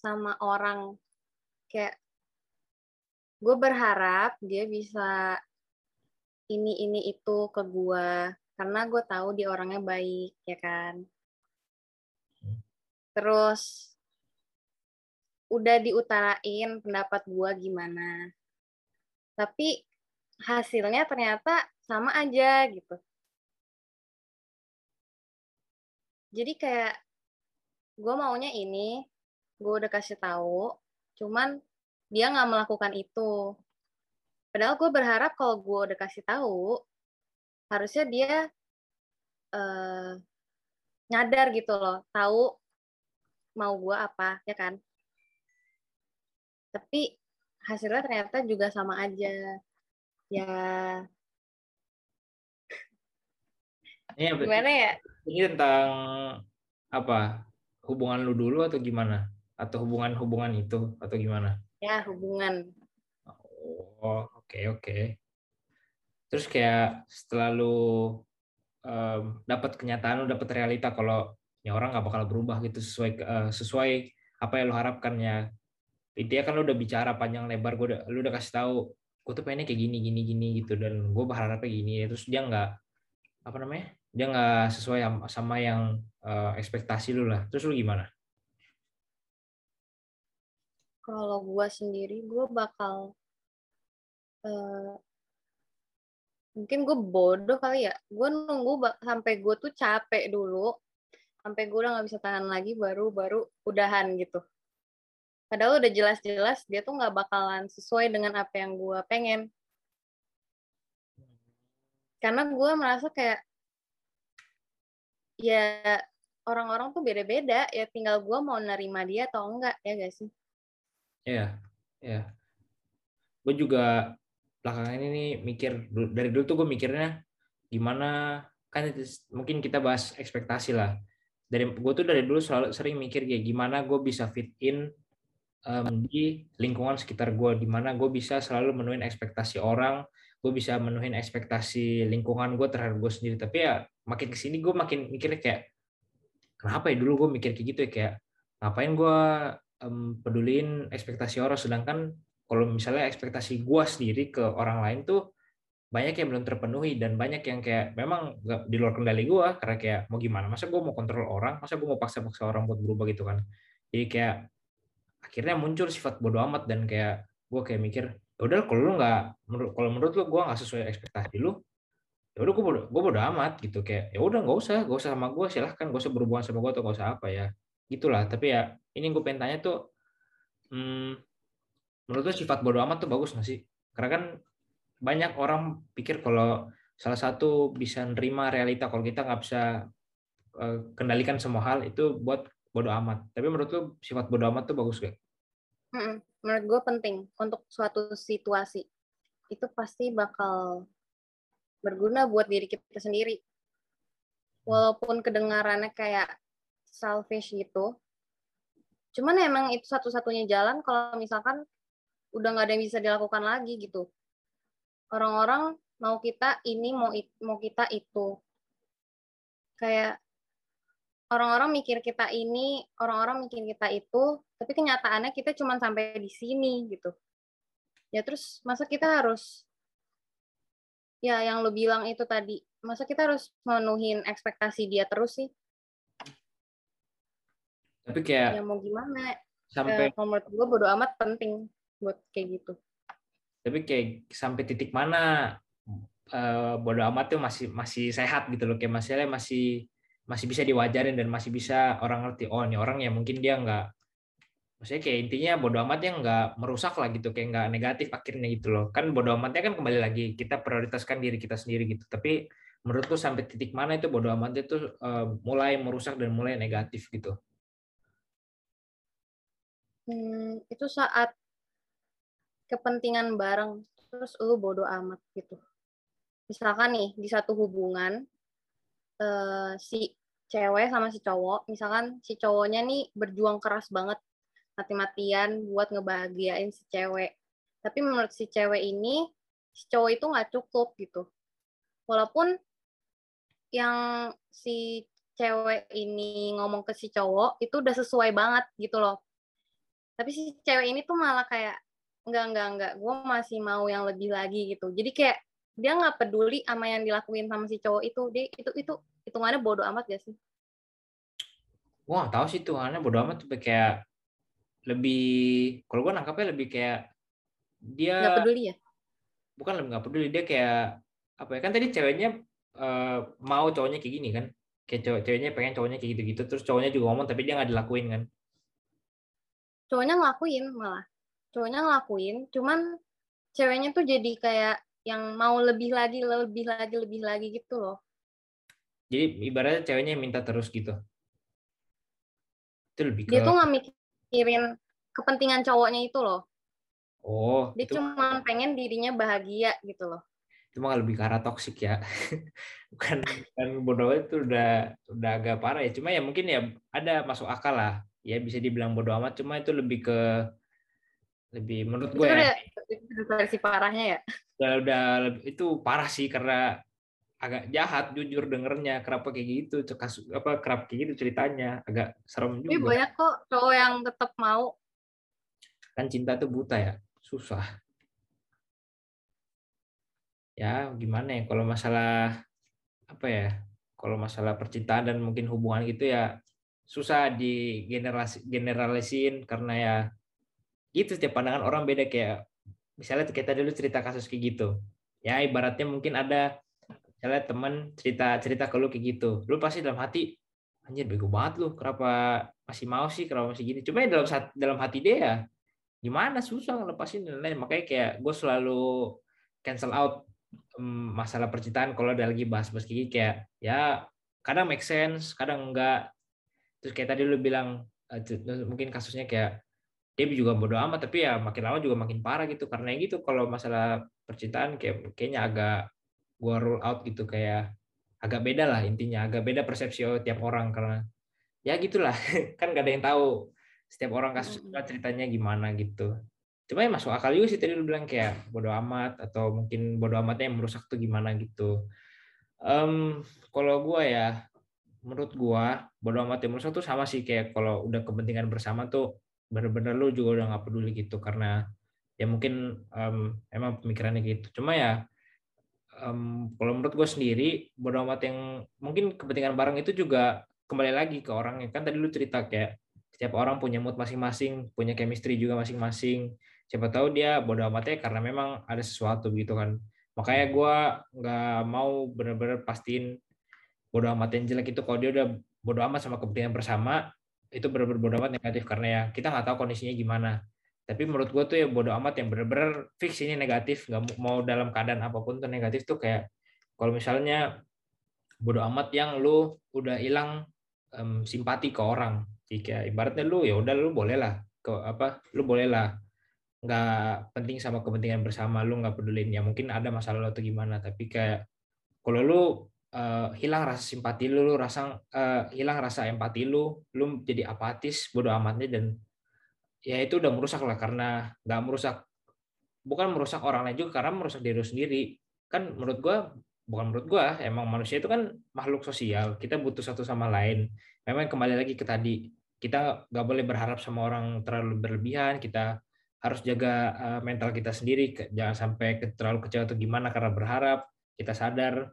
sama orang kayak gue berharap dia bisa ini ini itu ke gue karena gue tahu dia orangnya baik ya kan? Terus udah diutarain pendapat gue gimana. Tapi hasilnya ternyata sama aja gitu. Jadi kayak gue maunya ini gue udah kasih tahu cuman dia nggak melakukan itu. Padahal gue berharap kalau gue udah kasih tahu harusnya dia uh, nyadar gitu loh tahu mau gue apa ya kan? Tapi hasilnya ternyata juga sama aja. Ya.
Ini
gimana ya?
ini tentang apa? Hubungan lu dulu atau gimana atau hubungan-hubungan itu atau gimana?
Ya hubungan.
Oh oke okay, oke. Okay. terus kayak setelah lu um, dapat kenyataan lu dapat realita kalau ya orang nggak bakal berubah gitu sesuai uh, sesuai apa yang lu harapkan ya. Intinya kan lu udah bicara panjang lebar gue udah lu udah kasih tahu gue tuh pengennya kayak gini gini gini gitu. Dan gue berharapnya gini. Terus dia nggak apa namanya dia nggak sesuai sama yang uh, ekspektasi lu lah. Terus lu gimana
kalau gue sendiri gue bakal uh, mungkin gue bodoh kali ya gue nunggu sampai gue tuh capek dulu sampai gue udah nggak bisa tahan lagi baru baru udahan gitu Padahal udah jelas-jelas dia tuh nggak bakalan sesuai dengan apa yang gue pengen. Karena gue merasa kayak ya orang-orang tuh beda-beda ya tinggal gue mau nerima dia atau enggak ya gak sih?
Iya, iya. Gue juga belakangan ini mikir dari dulu tuh gue mikirnya gimana kan mungkin kita bahas ekspektasi lah. Dari gue tuh dari dulu selalu sering mikir kayak gimana gue bisa fit in um, di lingkungan sekitar gue di mana gue bisa selalu menuhin ekspektasi orang gue bisa menuhin ekspektasi lingkungan gue terhadap gue sendiri tapi ya makin ke sini gue makin mikirnya kayak kenapa ya dulu gue mikir kayak gitu ya kayak ngapain gue um, pedulin ekspektasi orang. Sedangkan kalau misalnya ekspektasi gue sendiri ke orang lain tuh banyak yang belum terpenuhi dan banyak yang kayak memang gak di luar kendali gue karena kayak mau gimana? Masa gue mau kontrol orang? Masa gue mau paksa-paksa orang buat berubah? gitu kan. Jadi kayak akhirnya muncul sifat bodoh amat dan kayak gue kayak mikir ya udah kalau lu nggak kalau menurut lu gue nggak sesuai ekspektasi lu ya udah gue bodo bodo amat gitu. Kayak ya udah nggak usah nggak usah sama gue silahkan gak usah berhubungan sama gue atau gak usah apa ya. Gitulah. Tapi ya ini gue pengen tanya tuh hmm, menurut lu sifat bodoh amat tuh bagus nggak sih karena kan banyak orang pikir kalau salah satu bisa nerima realita kalau kita nggak bisa uh, kendalikan semua hal itu buat bodo amat. Tapi menurut lu sifat bodo amat tuh bagus gak?
Menurut gue penting untuk suatu situasi. Itu pasti bakal berguna buat diri kita sendiri. Walaupun kedengarannya kayak selfish gitu. Cuman emang itu satu-satunya jalan kalau misalkan udah nggak ada yang bisa dilakukan lagi gitu. Orang-orang mau kita ini, mau mau kita itu. Kayak orang-orang mikir kita ini, orang-orang mikir kita itu, tapi kenyataannya kita cuma sampai di sini gitu. Ya terus masa kita harus ya yang lo bilang itu tadi, masa kita harus menuhin ekspektasi dia terus sih?
Tapi kayak
ya mau gimana?
Sampai
eh, menurut gue bodo amat penting buat kayak gitu.
Tapi kayak sampai titik mana uh, bodo amat tuh masih masih sehat gitu loh kayak masih masih masih bisa diwajarin dan masih bisa orang ngerti oh ini orang ya mungkin dia nggak maksudnya kayak intinya bodo amat yang nggak merusak lah gitu kayak nggak negatif akhirnya gitu loh kan bodo amatnya kan kembali lagi kita prioritaskan diri kita sendiri gitu tapi menurut lu sampai titik mana itu bodo amat itu uh, mulai merusak dan mulai negatif gitu
hmm, itu saat kepentingan bareng terus lu bodo amat gitu misalkan nih di satu hubungan uh, si cewek sama si cowok, misalkan si cowoknya nih berjuang keras banget mati-matian buat ngebahagiain si cewek. Tapi menurut si cewek ini, si cowok itu nggak cukup gitu. Walaupun yang si cewek ini ngomong ke si cowok itu udah sesuai banget gitu loh. Tapi si cewek ini tuh malah kayak enggak enggak enggak gue masih mau yang lebih lagi gitu. Jadi kayak dia nggak peduli sama yang dilakuin sama si cowok itu. Dia itu itu hitungannya bodoh amat gak sih?
Gue gak tahu sih tuh karena bodoh amat tuh kayak lebih kalau gue nangkapnya lebih kayak dia
nggak peduli ya?
Bukan lebih nggak peduli dia kayak apa ya kan tadi ceweknya uh, mau cowoknya kayak gini kan? Kayak cowok ceweknya pengen cowoknya kayak gitu gitu terus cowoknya juga ngomong tapi dia nggak dilakuin kan
cowoknya ngelakuin malah cowoknya ngelakuin cuman ceweknya tuh jadi kayak yang mau lebih lagi lebih lagi lebih lagi gitu loh
jadi ibaratnya ceweknya minta terus gitu
itu lebih ke... dia tuh nggak mikirin kepentingan cowoknya itu loh
Oh.
Dia itu... cuma pengen dirinya bahagia gitu loh.
Itu mah lebih ke arah toksik ya. Bukan kan bodoh itu udah udah agak parah ya. Cuma ya mungkin ya ada masuk akal lah. Ya bisa dibilang bodoh amat. Cuma itu lebih ke lebih menurut gue ya.
Itu versi parahnya ya.
Udah, udah itu parah sih karena agak jahat jujur dengernya kenapa kayak gitu kasus apa kerap kayak gitu ceritanya agak serem juga.
Tapi banyak kok cowok yang tetap mau
kan cinta tuh buta ya susah ya gimana ya kalau masalah apa ya kalau masalah percintaan dan mungkin hubungan gitu ya susah di generasi generalisin karena ya gitu setiap pandangan orang beda. Kayak misalnya kita dulu cerita kasus kayak gitu. Ya ibaratnya mungkin ada misalnya teman cerita cerita ke lu kayak gitu. Lu pasti dalam hati anjir bego banget lu kenapa masih mau sih kenapa masih gini? Cuma ya dalam dalam hati dia ya gimana? Susah ngelepasin dan lain makanya kayak gue selalu cancel out masalah percintaan kalau ada lagi bahas-bahas kayak kayak ya kadang make sense kadang enggak terus kayak tadi lu bilang uh, mungkin kasusnya kayak dia juga bodo amat tapi ya makin lama juga makin parah gitu. Karena gitu kalau masalah percintaan kayak kayaknya agak gua rule out gitu kayak agak beda lah intinya agak beda persepsi tiap orang. Karena ya gitulah kan gak ada yang tahu setiap orang kasus ceritanya gimana gitu. Cuma ya masuk akal juga sih tadi lu bilang kayak bodo amat atau mungkin bodo amatnya yang merusak tuh gimana gitu. Um, kalau gua ya menurut gua bodo amat yang merusak tuh sama sih kayak kalau udah kepentingan bersama tuh bener-bener lu juga udah nggak peduli gitu karena ya mungkin um, emang pemikirannya gitu cuma ya um, kalau menurut gue sendiri bodo amat yang mungkin kepentingan bareng itu juga kembali lagi ke orangnya kan tadi lu cerita kayak setiap orang punya mood masing-masing, punya chemistry juga masing-masing. Siapa tahu dia bodoh amatnya karena memang ada sesuatu gitu kan. Makanya gue nggak mau benar-benar pastiin bodoh amat yang jelek itu kalau dia udah bodoh amat sama kepentingan bersama itu benar-benar bodoh amat negatif. Karena ya kita nggak tahu kondisinya gimana. Tapi menurut gue tuh ya bodoh amat yang benar-benar fix ini negatif, nggak mau dalam keadaan apa pun tuh negatif tuh kayak kalau misalnya bodoh amat yang lu udah hilang um, simpati ke orang. Jika ibaratnya lu ya udah lu boleh lah ke apa lu boleh lah. Nggak penting sama kepentingan bersama lu nggak pedulin ya mungkin ada masalah lo atau gimana tapi kayak kalau lu uh, hilang rasa simpati lu lu rasa uh, hilang rasa empati lu lu jadi apatis bodoh amatnya dan ya itu udah merusak lah karena nggak merusak bukan merusak orang lain juga karena merusak diri sendiri. Kan menurut gua bukan menurut gua emang manusia itu kan makhluk sosial kita butuh satu sama lain. Memang kembali lagi ke tadi kita nggak boleh berharap sama orang terlalu berlebihan kita harus jaga uh, mental kita sendiri jangan sampai terlalu kecewa atau gimana karena berharap kita sadar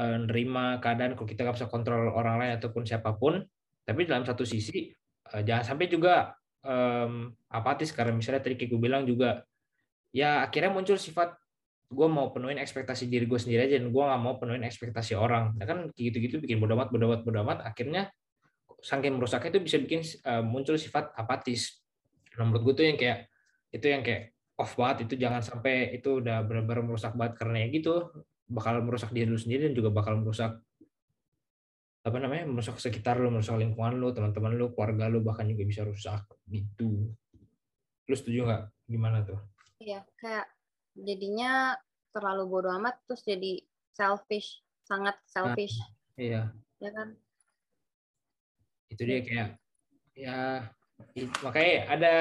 nerima keadaan kalau kita nggak bisa kontrol orang lain ataupun siapa pun. Tapi dalam satu sisi uh, jangan sampai juga um, apatis. Karena misalnya tadi gue bilang juga ya akhirnya muncul sifat gue mau penuhin ekspektasi diri gue sendiri aja dan gue nggak mau penuhin ekspektasi orang. Ya kan gitu-gitu bikin bodoh amat bodoh akhirnya saking merusaknya itu bisa bikin uh, muncul sifat apatis. Nah, menurut gue tuh yang kayak itu yang kayak off banget. Itu jangan sampai itu udah benar-benar merusak banget. Karena ya gitu bakal merusak diri lu sendiri dan juga bakal merusak apa namanya merusak sekitar lu, merusak lingkungan lu, teman-teman lu, keluarga lu bahkan juga bisa rusak gitu. Lu setuju nggak? Gimana tuh?
Iya, kayak jadinya terlalu bodoh amat terus jadi selfish, sangat selfish. Nah,
iya.
Ya kan?
itu dia kayak ya makanya ada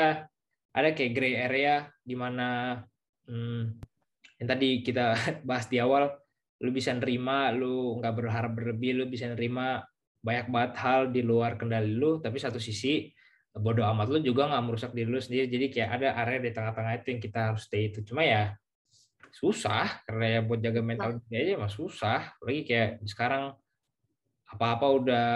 ada kayak gray area di mana hmm, yang tadi kita bahas di awal lu bisa nerima lu nggak berharap berlebih lu bisa nerima banyak banget hal di luar kendali lu tapi satu sisi bodoh amat lu juga nggak merusak diri lu sendiri. Jadi kayak ada area di tengah-tengah itu yang kita harus stay itu. Cuma ya susah. Karena ya buat jaga mental diri aja mah susah. Lagi kayak sekarang apa-apa udah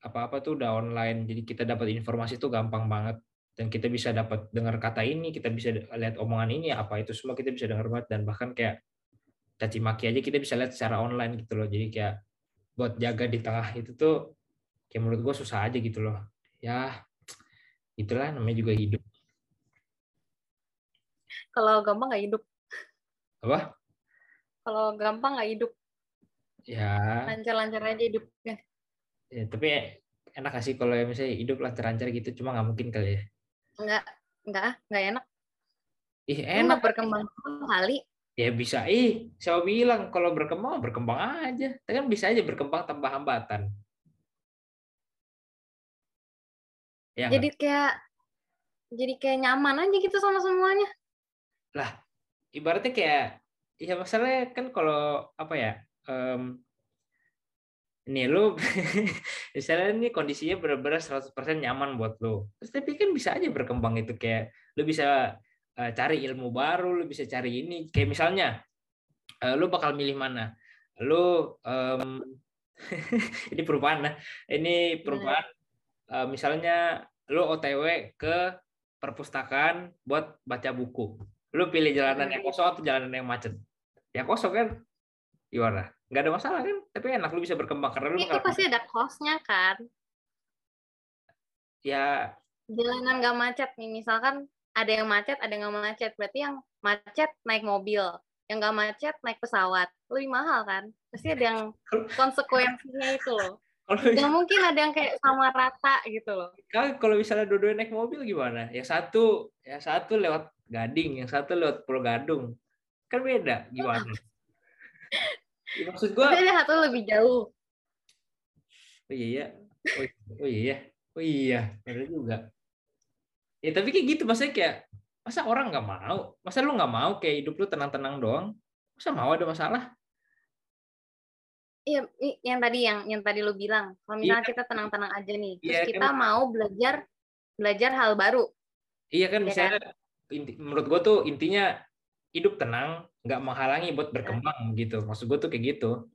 apa-apa tuh udah online. Jadi kita dapat informasi tuh gampang banget dan kita bisa dapat dengar kata ini kita bisa lihat omongan ini apa itu semua kita bisa dengar banget. Dan bahkan kayak caci maki aja kita bisa lihat secara online gitu loh. Jadi kayak buat jaga di tengah itu tuh kayak menurut gue susah aja gitu loh. Ya itulah namanya juga hidup.
Kalau gampang nggak hidup.
Apa?
Kalau gampang nggak hidup.
Ya.
Lancar-lancar aja hidupnya.
Ya tapi enak gak sih kalau misalnya hidup lancar-lancar gitu cuma nggak mungkin kali ya
nggak nggak nggak enak.
Ih enak.
nggak berkembang kali
ya bisa. Ih siapa bilang kalau berkembang berkembang aja. Kan bisa aja berkembang tanpa hambatan. Ya
jadi kayak jadi kayak nyaman aja gitu sama semuanya.
Ibaratnya kayak ya masalahnya kan kalau apa ya em ini lu misalnya ini kondisinya benar-benar 100% nyaman buat lu. Terus tapi kan bisa aja berkembang itu kayak lu bisa eh, cari ilmu baru lu bisa cari ini. Kayak misalnya eh, lu bakal milih mana? Lu em, ini perubahan nah ini perubahan eh, misalnya lu OTW ke perpustakaan buat baca buku. Lu pilih jalanan yang kosong atau jalanan yang macet? Yang kosong kan? Gimana nggak ada masalah kan? Tapi enak lu bisa berkembang karena lu
itu
bakal-
pasti ada costnya kan.
Ya.
Jalanan nggak macet nih misalkan ada yang macet ada yang nggak macet. Berarti yang macet naik mobil yang nggak macet naik pesawat. Lebih mahal kan? Pasti ada yang konsekuensinya itu loh. Nggak mungkin ada yang kayak sama rata gitu loh.
Kalau kalau misalnya dua-duanya naik mobil gimana? Yang satu yang satu lewat Gading yang satu lewat Pulau Gadung. Kan beda gimana? Ya, maksud gua
tapi ada satu lebih jauh.
Oh iya ya oh, iya. oh iya oh iya juga. Ya tapi kayak gitu maksudnya kayak masa orang nggak mau? Masa lu nggak mau kayak hidup lu tenang-tenang doang? Masa mau ada masalah?
Iya, yang tadi yang yang tadi lu bilang, kalau misalnya kita tenang-tenang aja nih, terus
Iya,
kita mau belajar belajar hal baru,
Iya kan
Ya
misalnya inti- menurut gue tuh intinya hidup tenang, nggak menghalangi buat berkembang gitu. Maksud gue tuh kayak gitu.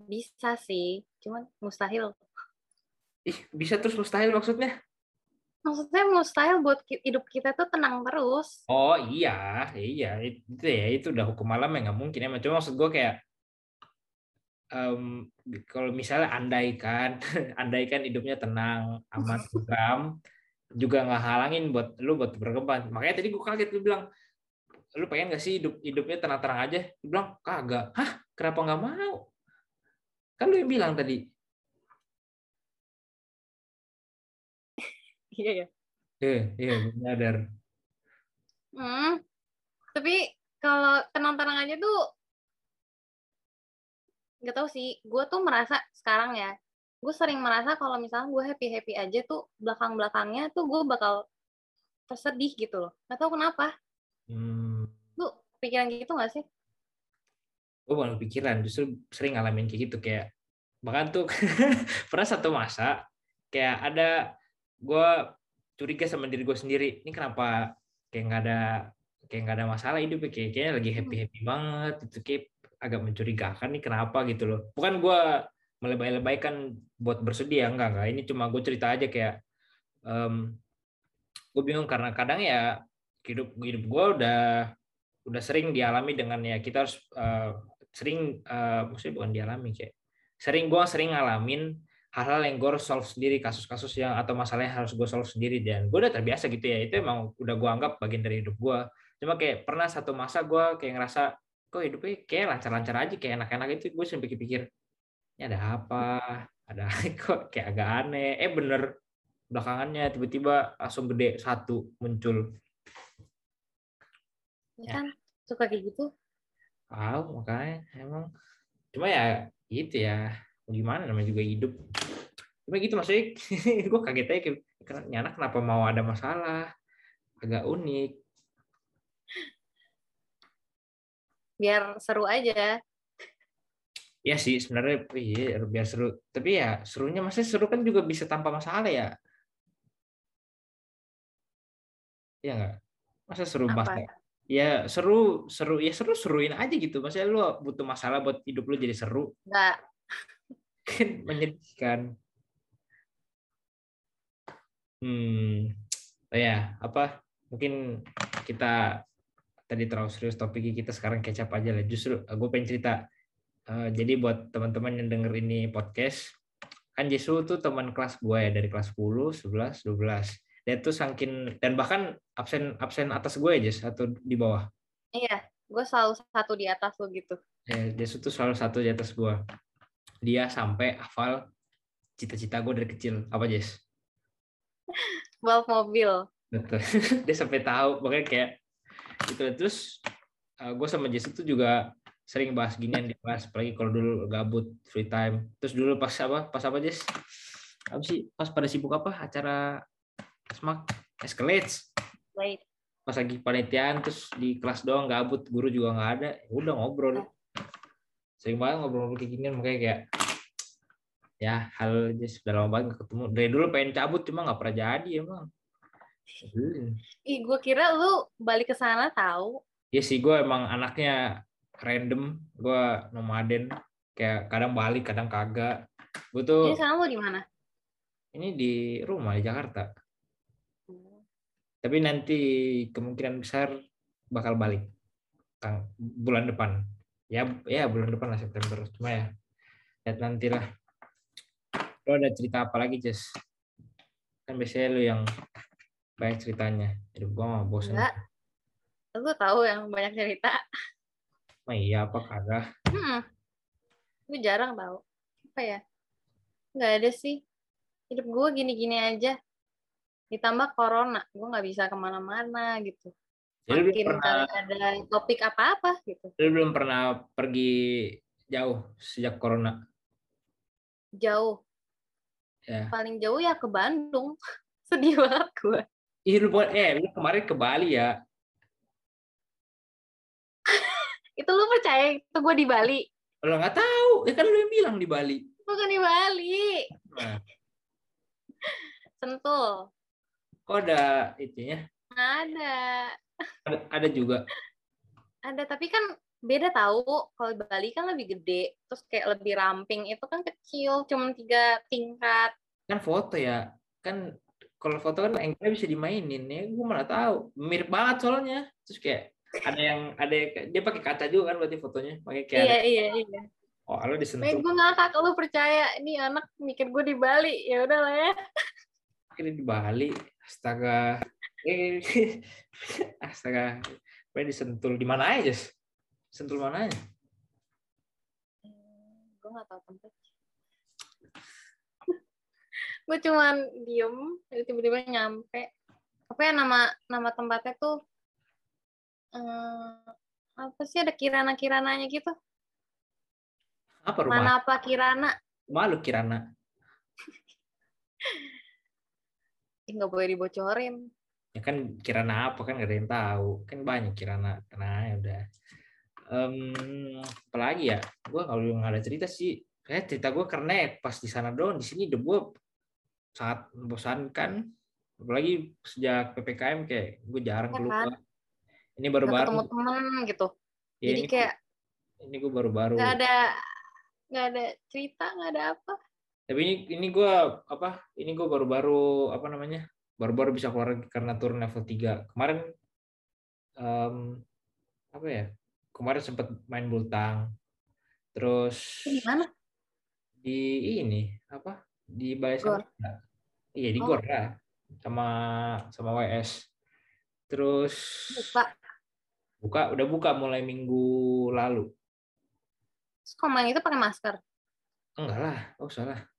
bisa sih, cuman mustahil.
Ih, bisa terus mustahil maksudnya?
Maksudnya mustahil buat hidup kita tuh tenang terus.
Oh iya, iya itu ya itu udah hukum alam ya nggak mungkin emang. Cuma maksud gue kayak em, kalau misalnya andaikan, andaikan hidupnya tenang, aman, tentram, juga nggak halangin buat lu buat berkembang. Makanya tadi gue kaget lu bilang, lu pengen gak sih hidup hidupnya tenang-tenang aja? Lu bilang kagak. Hah? Kenapa nggak mau? Kan lu yang bilang tadi.
Iya ya.
Eh, iya, nyadar.
Hmm. Tapi kalau tenang-tenang aja tuh nggak tahu sih. Gue tuh merasa sekarang ya, gue sering merasa kalau misalnya gue happy happy aja tuh belakang belakangnya tuh gue bakal tersedih gitu loh. Gak tahu kenapa.
Hmm,
Lu pikiran gitu gak sih?
gue bukan pikiran, justru sering ngalamin kayak gitu kayak bahkan tuh pernah satu masa kayak ada gue curiga sama diri gue sendiri ini kenapa kayak nggak ada kayak nggak ada masalah hidup kayak kayaknya lagi happy happy banget itu kayak agak mencurigakan nih kenapa gitu loh. Bukan gue melebay-lebaykan buat bersedih ya enggak enggak ini cuma gue cerita aja kayak gue bingung karena kadang ya hidup hidup gue udah udah sering dialami dengan ya kita harus eh, sering eh, maksudnya bukan dialami kayak sering gue sering ngalamin hal-hal yang gue harus solve sendiri kasus-kasus yang atau masalah yang harus gue solve sendiri dan gue udah terbiasa gitu ya itu emang udah gue anggap bagian dari hidup gue cuma kayak pernah satu masa gue kayak ngerasa kok hidupnya kayak lancar-lancar aja kayak enak-enak itu gue sampai pikir ini ada apa ada kok kayak agak aneh eh bener belakangannya tiba-tiba langsung gede satu muncul
Ya. kan? Suka kayak gitu.
tahu makanya emang cuma ya gitu ya gimana namanya juga hidup cuma gitu maksudnya gue kaget aja kayak "Kenapa- ini anak kenapa mau ada masalah agak unik
Biar seru aja.
ya sih sebenarnya iya biar seru tapi ya serunya maksudnya seru kan juga bisa tanpa masalah ya Iya nggak? Masa seru
Apa?
bahasa? Ya seru, seru, ya seru seruin aja gitu. Maksudnya lu butuh masalah buat hidup lu jadi seru,
Nggak.
kan menyedihkan. Hmm, oh ya apa? Mungkin kita tadi terlalu serius topiknya kita sekarang kecap aja lah. Justru gue pengen cerita. Eh, jadi buat teman-teman yang denger ini podcast, kan Jesu tuh teman kelas gue ya dari kelas 10, 11, 12. Dia tuh saking dan bahkan absen absen atas gue aja atau di bawah.
Iya, gue selalu satu di atas lo gitu.
Ya, Jesu tuh selalu satu di atas gue. Dia sampai hafal cita-cita gue dari kecil. Apa Jes?
Balap mobil.
Betul. Dia sampai tahu. Makanya kayak itu terus gue sama Jesu tuh juga sering bahas ginian di kelas. Apalagi kalau dulu gabut free time. Terus dulu pas apa? Pas apa Jes? Apa sih? Pas pada sibuk apa? Acara Smak Escalates.
Wait.
Pas lagi panitiaan terus di kelas doang gabut, guru juga nggak ada. Ya udah ngobrol. Sering banget ngobrol-ngobrol kayak ginian makanya kayak ya hal aja sudah lama banget ketemu dari dulu pengen cabut cuma nggak pernah jadi emang Hmm.
Ih, gue kira lu balik ke sana tahu.
ya sih gue emang anaknya random gue nomaden kayak kadang balik kadang kagak gue tuh
Jadi sekarang lu di mana?
ini di rumah di Jakarta tapi nanti kemungkinan besar bakal balik Kang, bulan depan ya ya bulan depan lah September cuma ya lihat nanti lah lo ada cerita apa lagi Jess kan biasanya lu yang banyak ceritanya hidup gua mah bosan
Enggak. Lu tahu yang banyak cerita.
mah iya apa kagak
Hmm. Gue jarang tahu. Apa ya? Nggak ada sih. Hidup gue gini-gini aja. Ditambah corona, gue nggak bisa ke mana-mana gitu.
jadi
Makin
pernah
ada topik apa-apa gitu.
lu belum pernah pergi jauh sejak corona
Jauh.
ya
Paling jauh ya ke Bandung. Sedih banget gue.
Ih, lu, buat- eh, lu kemarin ke Bali ya
Itu lu percaya itu gue di Bali?
lo nggak tahu ya kan lu yang bilang di Bali
Bukan di Bali.
nah,
Sentul.
Kok ada itunya
Ada.
ada, ada juga
Ada, tapi kan beda tahu. Kalau di Bali kan lebih gede, terus kayak lebih ramping. Itu kan kecil, cuma tiga tingkat.
kan foto ya kan kalau foto kan angle bisa dimainin ya gue mana tahu mirip banget soalnya terus kayak ada yang ada yang- dia pakai kaca juga kan berarti fotonya pakai kayak
Iya,
ada-
iya, iya.
oh lo disentuh
gue ngakak, lu percaya. Ini anak mikir gue di Bali. Ya udah lah ya.
akhirnya di Bali astaga Eh, astaga gue disentul di mana aja sentul mana aja
gue gak tahu tempat. gue cuman diem, tiba-tiba nyampe. Apa ya nama nama tempatnya tuh? eh, apa sih ada kirana-kirananya gitu?
apa rumah
Mana apa kirana?
malu Kirana
nggak boleh dibocorin.
ya kan Kirana apa kan gak ada yang tahu. Kan banyak Kirana. Nah ya udah. Em, apalagi ya? Gue kalau nggak ada cerita sih kayak cerita gue karena pas di sana doang. Di sini hidup gue sangat membosankan. Apalagi sejak ppkm kayak gue jarang
Ya
keluar.
Kan?
ini baru-baru
ketemu temen gitu.
ya,
Jadi
ini,
kayak
ini gue baru-baru.
nggak ada nggak ada cerita, nggak ada apa.
Tapi ini ini gue apa ini gue baru-baru apa namanya baru-baru bisa keluar karena turun level 3 kemarin em, apa ya kemarin sempat main bultang terus
Di mana?
di ini apa di. Samudra. iya di
Oh.
Sama sama WS terus
Buka.
buka udah buka mulai minggu lalu
Terus main itu pakai masker.
enggak lah oh salah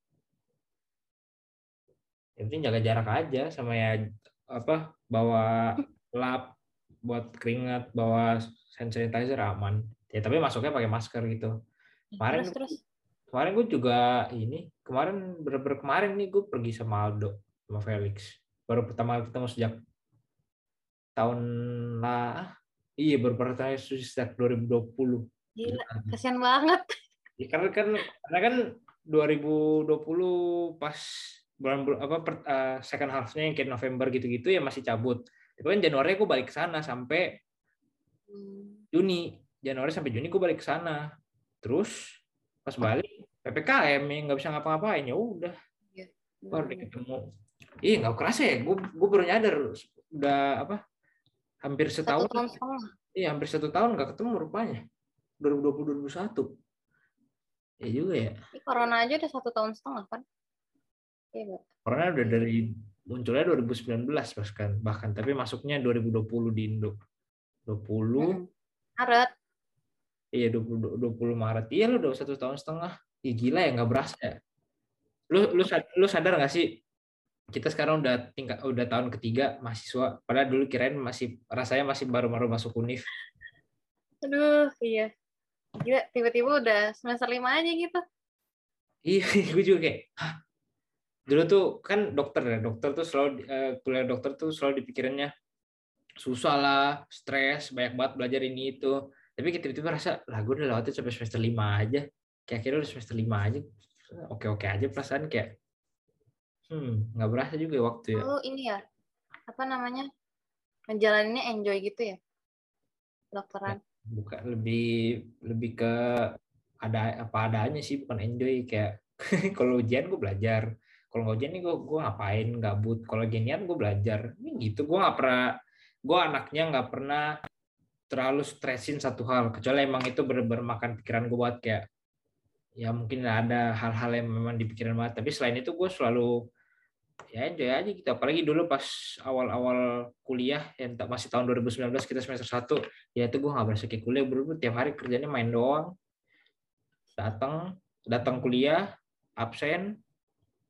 yang penting jaga jarak aja sama ya apa bawa lap buat keringat bawa hand sanitizer aman. Ya tapi masuknya pakai masker gitu. Kemarin-
terus terus.
kemarin gue juga ini kemarin bener-bener kemarin nih gue pergi sama Aldo sama Felix. Baru pertama kali ketemu sejak tahun lah iya baru pertama kali sejak 2020
Gila, kasihan banget.
Ya, karena kan karena kan 2020 pas bulan bul- apa per- eh, second half-nya yang kayak November gitu-gitu ya masih cabut. Itu kan Januari gue balik ke sana sampai
Hmm.
Juni. Januari sampai Juni gue balik ke sana. Terus pas balik PPKM yang nggak bisa ngapa-ngapain ya udah baru deh ketemu. Ih nggak kerasa ya, gue gue baru nyadar udah apa hampir
Satu
setahun.
tahun setengah.
Iya hampir satu tahun nggak ketemu rupanya. 2020 2021. Ya juga ya.
Ini corona aja udah satu tahun setengah kan? Iya.
Corona udah dari munculnya 2019 bahkan bahkan tapi masuknya 2020 di Indo. 20
Hmm. Maret.
Iya 20, 20 Maret. Iya lu udah satu tahun setengah. Ih, gila ya nggak berasa ya. Lu lu lu sadar nggak sih kita sekarang udah tingkat udah tahun ketiga mahasiswa. Padahal dulu kirain masih rasanya masih baru-baru masuk univ.
Aduh, iya. Gila, tiba-tiba udah semester lima aja gitu.
Iya, gue juga kayak Hah? Dulu tuh kan dokter ya, dokter tuh selalu eh, kuliah dokter tuh selalu dipikirannya susah lah, stres, banyak banget belajar ini itu. Tapi tiba-tiba rasa lah gue udah lewatin sampai semester lima aja. Kayak akhirnya udah semester lima aja. Oke-oke aja perasaan kayak hmm, nggak berasa juga waktu ya.
Lalu ini ya, apa namanya? Menjalaninnya enjoy gitu ya? Dokteran.
Bukan lebih lebih ke ada apa adanya sih bukan enjoy kayak kalau ujian gue belajar kalau nggak ujian nih gue gue ngapain gabut? Kalau ginian gue belajar. Ini gitu gue nggak pernah gue anaknya nggak pernah terlalu stresin satu hal. Kecuali emang itu bener-bener makan pikiran gue buat kayak ya mungkin ada hal-hal yang memang di pikiran banget. Tapi selain itu gue selalu ya enjoy aja gitu. Apalagi dulu pas awal-awal kuliah yang tak- masih tahun 2019 kita semester 1 ya itu gue nggak berasa kayak kuliah. Bro tiap hari kerjanya main doang. Datang datang kuliah absen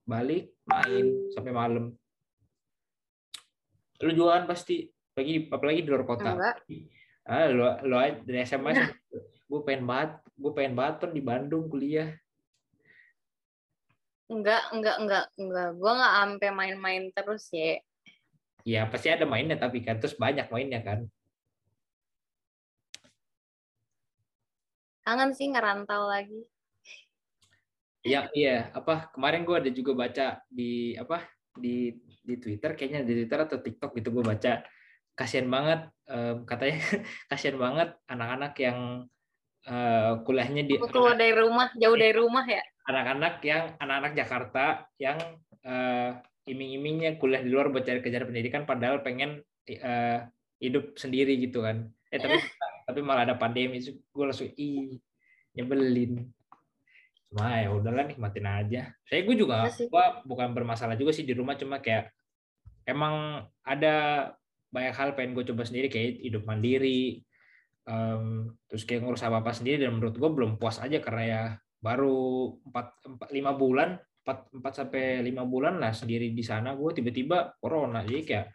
balik main sampai malam lu juga kan pasti apalagi apalagi di luar kota
Enggak.
ah lu lu dari SMA gue pengen banget gue pengen banget Ton, di Bandung kuliah
Enggak, enggak, enggak, enggak. Gua nggak sampai main-main terus ya.
ya pasti ada mainnya tapi kan terus banyak mainnya kan
Kangen sih ngerantau lagi.
Iya, iya. Apa kemarin gue ada juga baca di apa di di Twitter, kayaknya di Twitter atau TikTok gitu gue baca kasihan banget em, katanya kasihan banget anak-anak yang eh, kuliahnya di
keluar dari rumah, jauh dari rumah ya.
anak-anak yang anak-anak Jakarta yang eh, iming-imingnya kuliah di luar buat cari kejar pendidikan padahal pengen eh, hidup sendiri gitu kan. Eh tapi tapi malah ada pandemi gue langsung ih nyebelin. Cuma ya udahlah nikmatin aja. Saya gue juga
Iya
gua bukan bermasalah juga sih di rumah cuma kayak emang ada banyak hal pengen gue coba sendiri kayak hidup mandiri em, terus kayak ngurus apa apa sendiri dan menurut gue belum puas aja karena ya baru 4 5 bulan 4 4 sampai 5 bulan lah sendiri di sana gue tiba-tiba corona. Jadi kayak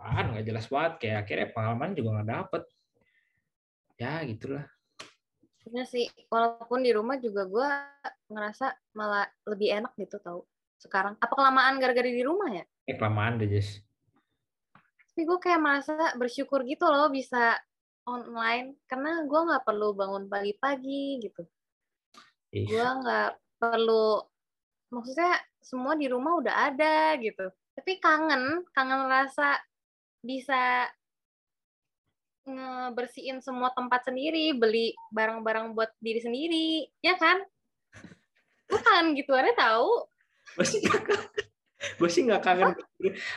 apaan? Nggak jelas banget. Kayak akhirnya pengalaman juga nggak dapet. Ya gitulah
Bener sih, walaupun di rumah juga gue ngerasa malah lebih enak gitu tau sekarang. Apa kelamaan gara-gara di rumah ya?
eh kelamaan deh Jess
Tapi gue kayak merasa bersyukur gitu loh bisa online karena gue nggak perlu bangun pagi-pagi gitu.
Ih,
Gue nggak perlu, maksudnya semua di rumah udah ada gitu. Tapi kangen, kangen rasa bisa ngebersihin semua tempat sendiri, beli barang-barang buat diri sendiri, ya kan? Kangen gitu ada tahu.
gue sih nggak kangen.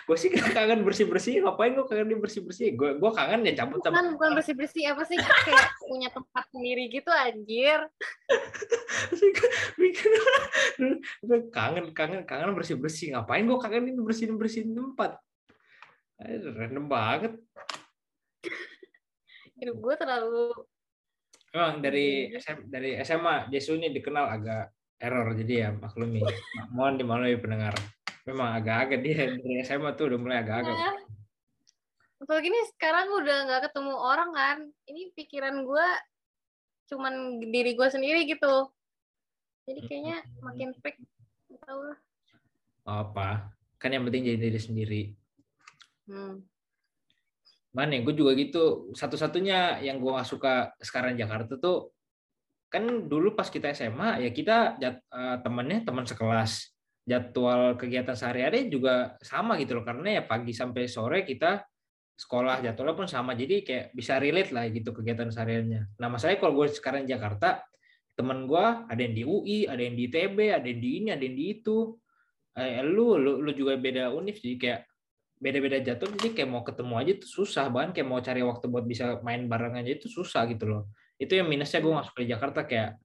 Gue sih nggak kangen bersih bersih ngapain gue kangen bersih bersih gue gue kangen ya cabut
Bukan,
cabut
bukan bersih-bersih. Apa sih? Kayak punya tempat sendiri gitu anjir.
Gue kangen kangen kangen bersih bersih ngapain gue kangen ini bersihin bersihin tempat random banget
Hidup gue terlalu
Emang dari SM, dari SMA Jesu ini dikenal agak error jadi ya maklumi. Mohon dimaklumi pendengar. Memang agak-agak dia dari SMA tuh udah mulai agak-agak.
Ya. Apalagi nih sekarang udah nggak ketemu orang kan. Ini pikiran gue cuman diri gue sendiri gitu. Jadi kayaknya makin freak. Nggak tahu lah.
Apa? Kan yang penting jadi diri sendiri.
Hmm.
Mana gue juga gitu. Satu-satunya yang gue gak suka sekarang Jakarta tuh kan dulu pas kita SMA ya kita jat, eh, temennya teman sekelas. Jadwal kegiatan sehari-hari juga sama gitu loh karena ya pagi sampai sore kita sekolah jadwalnya pun sama. Jadi kayak bisa relate lah gitu kegiatan sehariannya nah masalahnya kalau gue sekarang Jakarta temen gue ada yang di UI ada yang di ITB ada yang di ini ada yang di itu. Eh, lu, lu lu juga beda univ jadi kayak beda-beda jadwal jadi kayak mau ketemu aja tuh susah bahkan kayak mau cari waktu buat bisa main bareng aja itu susah gitu loh. Itu yang minusnya gue masuk ke Jakarta kayak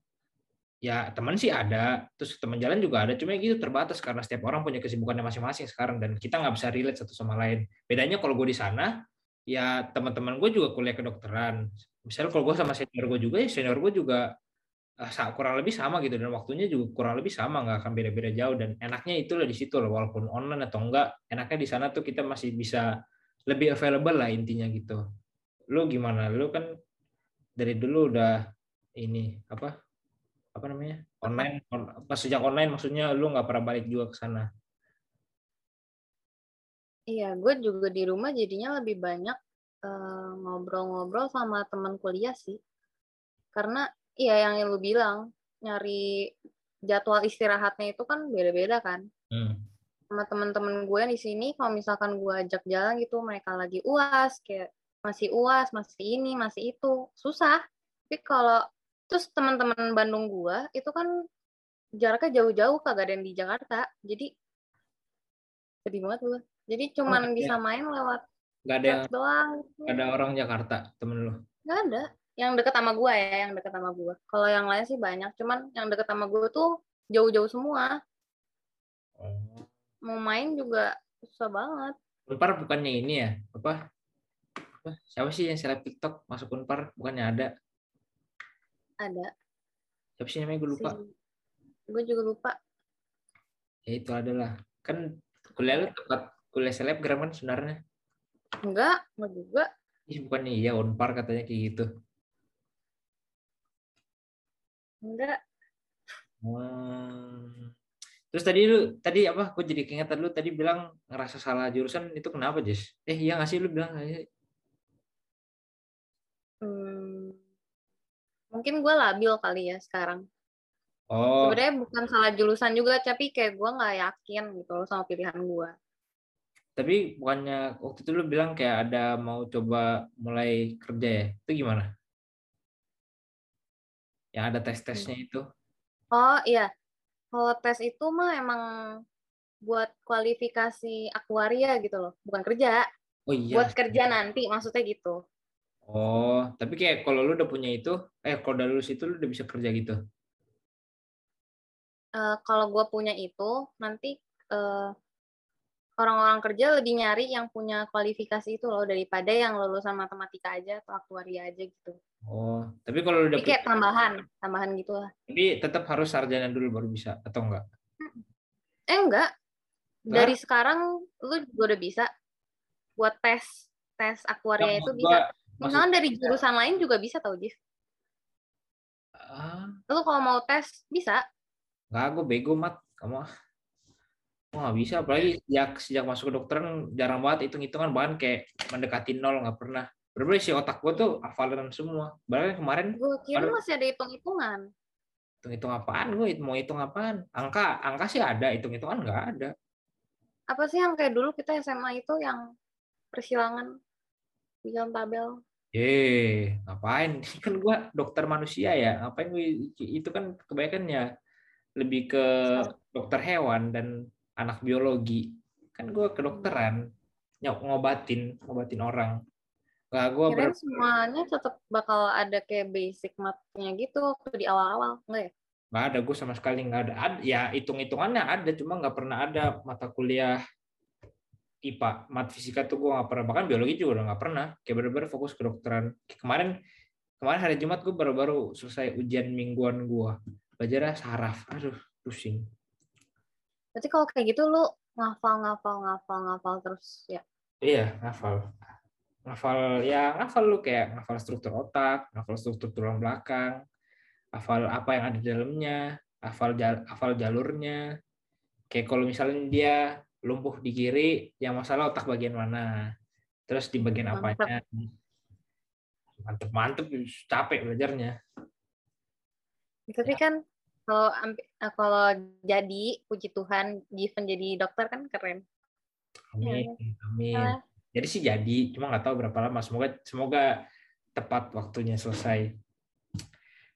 ya teman sih ada terus teman jalan juga ada cuma gitu terbatas karena setiap orang punya kesibukannya masing-masing sekarang dan kita nggak bisa relate satu sama lain. Bedanya kalau gue di sana ya teman-teman gue juga kuliah kedokteran. Misalnya kalau gue sama senior gue juga ya senior gue juga kurang lebih sama gitu dan waktunya juga kurang lebih sama nggak akan beda-beda jauh dan enaknya itulah di situ loh walaupun online atau enggak enaknya di sana tuh kita masih bisa lebih available lah intinya gitu. Lu gimana? Lu kan dari dulu udah ini apa apa namanya online pas sejak online maksudnya lu nggak pernah balik juga ke sana?
Iya gue juga di rumah jadinya lebih banyak uh, ngobrol-ngobrol sama teman kuliah sih. Karena iya yang lu bilang nyari jadwal istirahatnya itu kan beda-beda kan. Hmm. sama teman-teman gue di sini kalau misalkan gue ajak jalan gitu mereka lagi uas kayak masih uas masih ini masih itu. Susah. Tapi kalau terus teman-teman Bandung gua itu kan jaraknya jauh-jauh kagak ada yang di Jakarta. Jadi sedih banget gua jadi cuman oh, bisa ya. main lewat
nggak ada yang doang. gak ada orang Jakarta temen lu?
Nggak ada yang deket sama gua ya yang deket sama gua kalau yang lain sih banyak cuman yang deket sama gua tuh jauh-jauh semua oh. mau main juga susah banget
Unpar bukannya ini ya apa siapa sih yang seleb TikTok masuk Unpar bukannya ada
ada.
Siapa sih namanya gue lupa. Si...
Gue juga lupa.
Ya itu adalah. Kan kuliah lu tempat kuliah selebgram kan sebenarnya.
Enggak, enggak juga.
Ih, bukannya iya Unpar katanya kayak gitu.
Enggak.
Hmm. Terus tadi lu tadi apa? Gue jadi keingetan lu tadi bilang ngerasa salah jurusan itu kenapa, Jess? Eh iya nggak sih lu bilang
Hmm, mungkin gue labil kali ya sekarang oh sebenarnya bukan salah jurusan juga tapi kayak gue nggak yakin gitu loh sama pilihan gue
tapi bukannya waktu itu lu bilang kayak ada mau coba mulai kerja ya itu gimana yang ada tes tesnya hmm. itu
oh iya kalau tes itu mah emang buat kualifikasi akuaria gitu loh bukan kerja oh iya buat kerja nanti maksudnya gitu
Oh, tapi kayak kalau lu udah punya itu, eh kalau udah lulus itu lu udah bisa kerja gitu?
Uh, kalau gue punya itu, nanti uh, orang-orang kerja lebih nyari yang punya kualifikasi itu loh daripada yang lulusan matematika aja atau aktuaria aja gitu.
Oh, tapi kalau udah
kayak tambahan, tambahan gitu lah.
Tapi tetap harus sarjana dulu baru bisa atau enggak?
Eh enggak. Dari nah? sekarang lu juga udah bisa buat tes tes aktuaria nah, itu bisa. Misalnya dari jurusan lain juga bisa tau, Jif. Uh, Lu kalau mau tes, bisa.
Enggak, gue bego, Mat. Kamu Oh, nggak bisa, apalagi sejak sejak masuk ke dokteran jarang banget hitung-hitungan bahkan kayak mendekati nol nggak pernah. Berbeda sih otak gue tuh hafalan semua. Bahkan kemarin
gue kira baru, masih ada hitung-hitungan.
Hitung-hitung apaan gue? Mau hitung apaan? Angka angka sih ada, hitung-hitungan nggak ada.
Apa sih yang kayak dulu kita SMA itu yang persilangan bikin tabel?
Eh, ngapain? Kan gua dokter manusia ya. Ngapain gue itu kan kebanyakan ya lebih ke dokter hewan dan anak biologi. Kan gua kedokteran nyok ngobatin, ngobatin orang.
Gak gua ber... semuanya tetap bakal ada kayak basic matnya gitu waktu di awal-awal, enggak ya?
Gak ada, gue sama sekali nggak ada. ada. Ya hitung-hitungannya ada, cuma nggak pernah ada mata kuliah IPA, mat fisika tuh gue nggak pernah, bahkan biologi juga udah nggak pernah. Kayak bener-bener fokus ke dokteran. Kemarin kemarin hari Jumat gue baru-baru selesai ujian mingguan gue. Belajarnya saraf. Aduh, pusing.
Berarti kalau kayak gitu lu ngafal, ngafal, ngafal, ngafal terus ya?
Iya, ngafal. Ngafal, ya ngafal lu kayak ngafal struktur otak, ngafal struktur tulang belakang, hafal apa yang ada di dalamnya, hafal jal, hafal jalurnya. Kayak kalau misalnya dia lumpuh di kiri, yang masalah otak bagian mana. Terus di bagian Mantap. apanya. Mantep mantep, capek belajarnya.
Tapi ya. kan kalau eh, kalau jadi puji Tuhan given jadi dokter kan keren.
Amin, ya. amin. Jadi sih jadi cuma nggak tahu berapa lama semoga semoga tepat waktunya selesai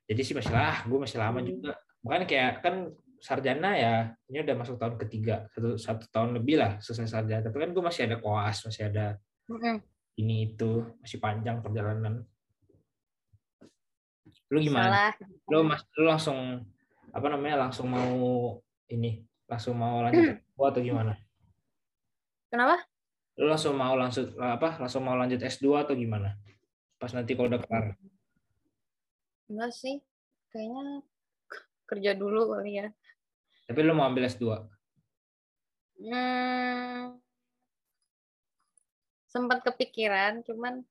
jadi sih masih lah gue masih lama
Hmm.
juga bukan kayak kan sarjana ya ini udah masuk tahun ketiga satu satu tahun lebih lah selesai sarjana tapi kan gue masih ada koas masih ada
Mm-mm.
ini itu masih panjang perjalanan lu gimana
Salah.
lu mas lu langsung apa namanya langsung mau ini langsung mau lanjut S2 atau gimana
Kenapa?
Lu langsung mau langsung apa langsung mau lanjut S2 atau gimana pas nanti kalau udah kelar
Enggak sih. Kayaknya kerja dulu kali ya.
tapi lu mau ambil S2
Hmm, sempat kepikiran, cuman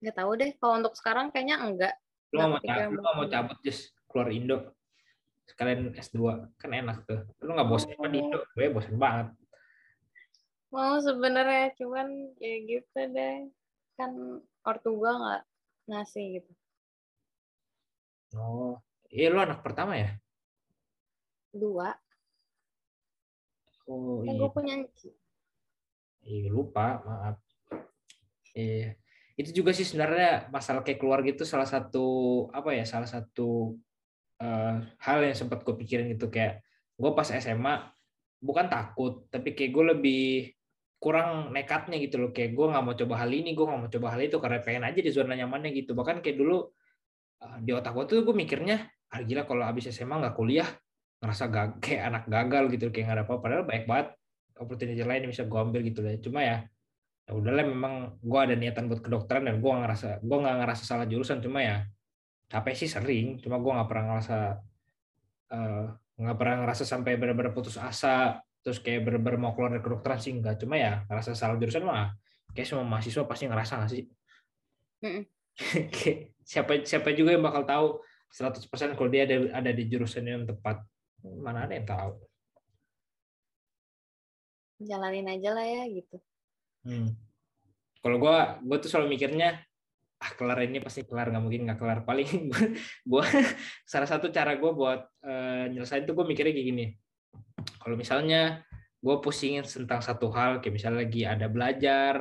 nggak tahu deh. Kalau untuk sekarang kayaknya enggak.
lu mau cabut, lu mau cabut just keluar Indo sekalian S2 kan enak tuh lu nggak bosan apa di Indo gue bosan banget
Mau sebenarnya, cuman ya gitu deh. Kan ortu gua nggak ngasih gitu.
oh iya lu anak pertama ya
Dua.
oh
Kan
iya
gue punya.
Iya lupa, maaf. Iya. Itu juga sih sebenarnya masalah kayak keluarga itu salah satu apa ya, salah satu eh, hal yang sempat gue pikirin gitu kayak gue pas SMA bukan takut, tapi kayak gue lebih kurang nekatnya gitu loh. Kayak gue nggak mau coba hal ini gue nggak mau coba hal itu karena pengen aja di zona nyamannya gitu. Bahkan kayak dulu eh, di otak gue tuh gue mikirnya ah gila kalau abis SMA nggak kuliah ngerasa gag kayak anak gagal gitu kayak nggak ada apa padahal baik banget opportunity lain yang bisa gue ambil gitu lah cuma ya ya udahlah memang gue ada niatan buat kedokteran dan gue ngerasa gue nggak ngerasa salah jurusan. Cuma ya capek sih sering. Cuma gue nggak pernah ngerasa eh, nggak pernah ngerasa sampai benar-benar putus asa terus kayak benar-benar mau keluar dari kedokteran sih enggak cuma ya ngerasa salah jurusan mah kayak semua mahasiswa pasti ngerasa nggak sih siapa siapa juga yang bakal tahu 100% kalau dia ada ada di jurusan yang tepat mana ada yang tahu
Jalanin aja lah ya gitu.
Hmm. Kalau gue, gue tuh selalu mikirnya, ah kelar ini pasti kelar, nggak mungkin nggak kelar. Paling gue, salah satu cara gue buat eh, nyelesain tuh gue mikirnya kayak gini. Kalau misalnya gue pusingin tentang satu hal, kayak misalnya lagi ada belajar,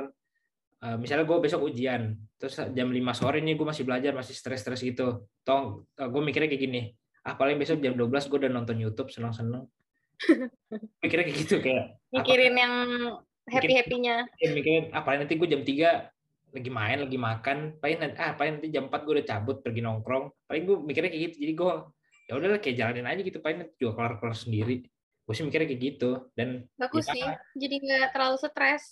eh, misalnya gue besok ujian, terus jam 5 sore ini gue masih belajar, masih stres-stres gitu. Tong, gue mikirnya kayak gini, ah paling besok jam 12 gue udah nonton YouTube seneng-seneng. mikirnya kayak gitu kayak apa-
Mikirin yang happy-happynya.
ya, mikirin ah paling nanti gue jam 3 lagi main lagi makan paling nanti ah paling nanti jam 4 gue udah cabut pergi nongkrong paling gue mikirnya kayak gitu jadi gue ya udahlah kayak jalanin aja gitu paling nanti juga kelar kelar sendiri gue sih mikirnya kayak gitu dan
Bagus
Ya.
sih. Jadi nggak terlalu stres.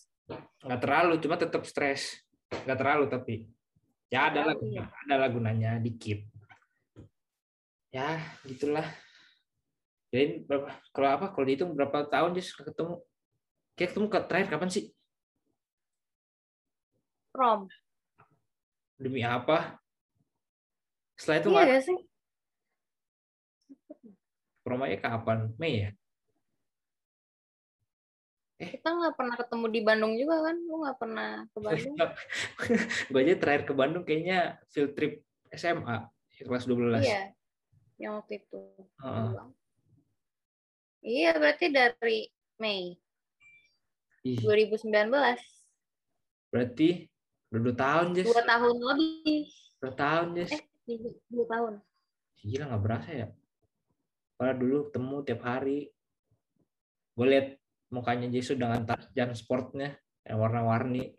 nggak terlalu cuma tetap stres nggak terlalu tapi ya ada lah
iya.
ada lah gunanya dikit ya gitulah jadi berapa kalau apa kalau dihitung berapa tahun just ketemu kayak ketemu ke terakhir kapan sih
Prom.
demi apa setelah itu
Iya gak sih?
promanya kapan Mei ya
Kita nggak pernah ketemu di Bandung juga kan? Lu nggak pernah ke Bandung?
gue aja terakhir ke Bandung kayaknya field trip SMA kelas 12
iya. Yang waktu itu. Bilang. Iya, berarti dari Mei
Ih,
2019.
berarti udah dua tahun Jess
Dua tahun lebih.
dua tahun Jess
Eh, dua tahun.
gila nggak berasa ya Padahal dulu ketemu tiap hari gue liat mukanya Jesu dengan tas jan sportnya yang warna-warni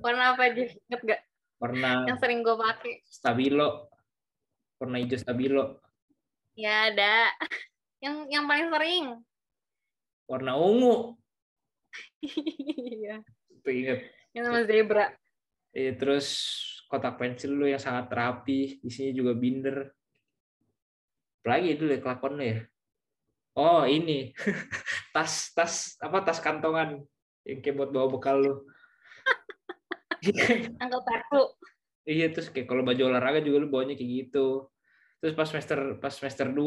Warna apa aja? Ingat gak?
warna
Yang sering gue pakai.
stabilo warna hijau stabilo
Ya ada. Yang yang paling sering.
warna ungu
Iya.
tuh inget
yang sama zebra.
Eh, terus kotak pensil lu yang sangat rapi, isinya juga binder. Apalagi itu ya kelakuan lu ya. Oh ini tas tas apa tas kantongan yang kayak buat bawa bekal lu.
Angkel kartu.
iya terus kayak kalau baju olahraga juga lu bawanya kayak gitu. Terus pas semester pas semester 2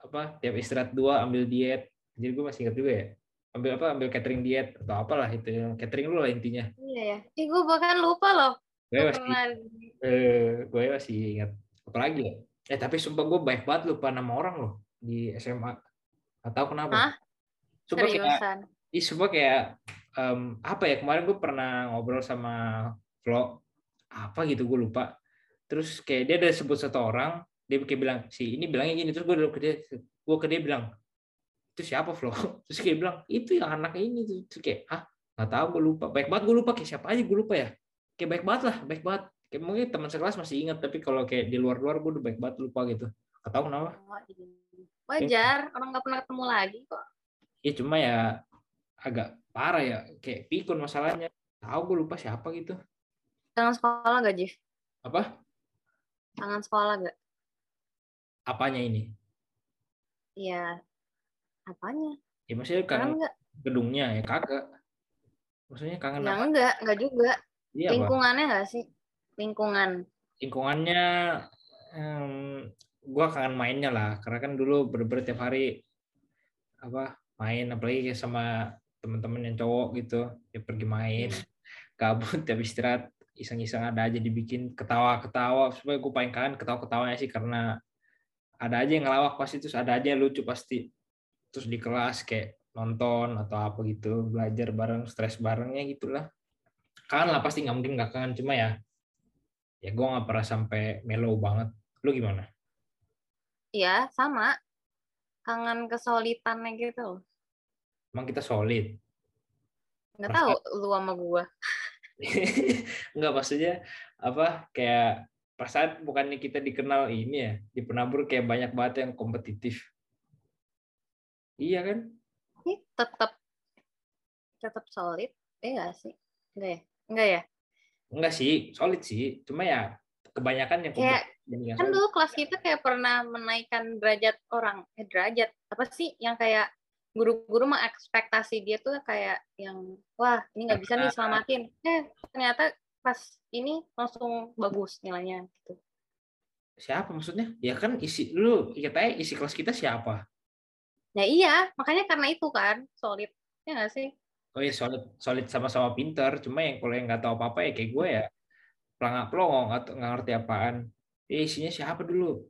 apa tiap istirahat dua ambil diet. Jadi gue masih ingat juga ya. Ambil apa ambil catering diet atau apalah itu yang catering lu lah intinya.
Iya ya. Ih, gue bahkan lupa loh.
Gue masih eh gue masih ingat apalagi ya eh tapi sumpah gue baik banget lupa nama orang loh di SMA atau kenapa.
Hah?
kayak
seriusan.
Ih, semua kayak um, apa ya kemarin gue pernah ngobrol sama Flo apa gitu gue lupa. Terus kayak dia ada sebut satu orang dia kayak bilang si ini bilangnya gini. Terus gue dulu ke dia gue ke dia bilang itu siapa Flo terus kayak bilang itu yang anak ini. Tuh terus kayak ah nggak tahu gue lupa. Baik banget gue lupa kayak siapa aja gue lupa ya. Kayak baik banget lah baik banget. Kayak mungkin teman sekelas masih ingat tapi kalau kayak di luar luar gue udah baik banget lupa gitu tahu kenapa
Oh, iya. Wajar, orang nggak pernah ketemu lagi kok.
ya cuma ya agak parah ya kayak pikun masalahnya tahu gue lupa siapa gitu
Kangen sekolah gak, Jif?
apa
Kangen sekolah gak?
apanya ini
Iya. Apanya?
ya maksudnya
nggak?
gedungnya ya kagak maksudnya kangen
Ya
apa
enggak, enggak juga.
iya apa
Lingkungannya nggak sih? Lingkungan.
lingkungannya em, gua kangen mainnya lah karena kan dulu bener-bener tiap hari apa main apalagi sama teman-teman yang cowok gitu ya pergi main kabut tiap istirahat iseng-iseng ada aja dibikin ketawa-ketawa supaya gue paling kangen ketawa-ketawanya sih karena ada aja yang ngelawak pasti terus ada aja yang lucu pasti. Terus di kelas kayak nonton atau apa gitu belajar bareng stres barengnya gitulah. Kangen lah pasti nggak mungkin nggak kangen cuma ya ya gue nggak pernah sampai mellow banget. Lu gimana
Iya, sama. Kangen kesolitannya gitu loh.
emang kita solid
Nggak
Perasaan-
tahu lu sama gua.
Enggak maksudnya apa kayak perasaan bukannya kita dikenal ini ya di penabur kayak banyak banget yang kompetitif. Iya kan?
Ini tetap tetap solid. Eh nggak sih? Enggak ya? Enggak ya?
Enggak sih, solid sih. Cuma ya kebanyakan yang
Kayak
yang
kan dulu kelas kita kayak pernah menaikkan derajat orang. Eh derajat apa sih yang kayak guru-guru mengekspektasi dia tuh kayak yang wah ini nggak bisa nih selamatin. Eh ternyata pas ini langsung bagus nilainya gitu.
Siapa maksudnya? Ya kan isi lu katanya isi kelas kita siapa?
Nah iya, makanya karena itu kan solid. Ya nggak sih?
Oh ya solid solid sama-sama pinter. Cuma yang kalau yang nggak tahu apa-apa ya kayak gue ya pelangak pelongo nggak nggak ngerti apaan. Eh isinya siapa dulu?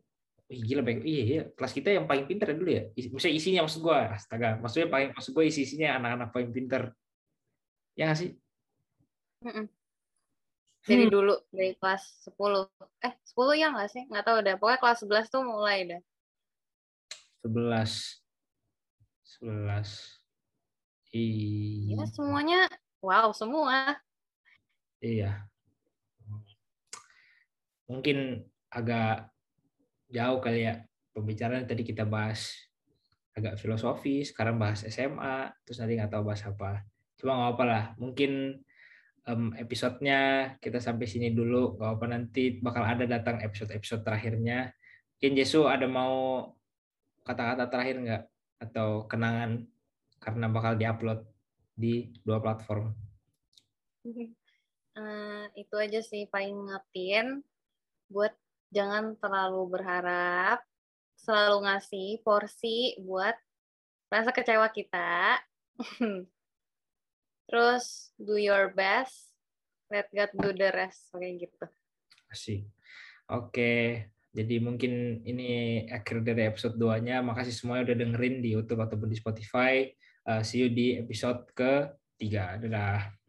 Wih, gila baik. Iya, iya, kelas kita yang paling pinter ya dulu ya. Maksudnya isinya maksud gue, astaga. Maksudnya paling maksud gue isi isinya anak-anak paling pinter. Ya nggak sih?
Mm-mm. Dari
Hmm.
dulu dari kelas 10. Eh, 10 ya nggak sih? Nggak tahu udah. Pokoknya kelas 11 tuh mulai dah.
11 11
Ya,
Iya.
semuanya wow, semua.
Iya. Mungkin agak jauh kali ya pembicaraan tadi kita bahas agak filosofi, sekarang bahas SMA, terus nanti nggak tahu bahas apa. Cuma nggak apa lah, mungkin em, episodenya kita sampai sini dulu, nggak apa nanti bakal ada datang episode-episode terakhirnya. Mungkin Jesu ada mau kata-kata terakhir nggak atau kenangan karena bakal diupload di dua platform.
Eh, itu aja sih paling ngetin buat jangan terlalu berharap, selalu ngasih porsi buat rasa kecewa kita. Terus do your best, let God do the rest kayak gitu.
Asik. Oke, jadi mungkin ini akhir dari episode 2-nya. Makasih semuanya udah dengerin di YouTube ataupun di Spotify. Uh, see you di episode ke-3. Dadah.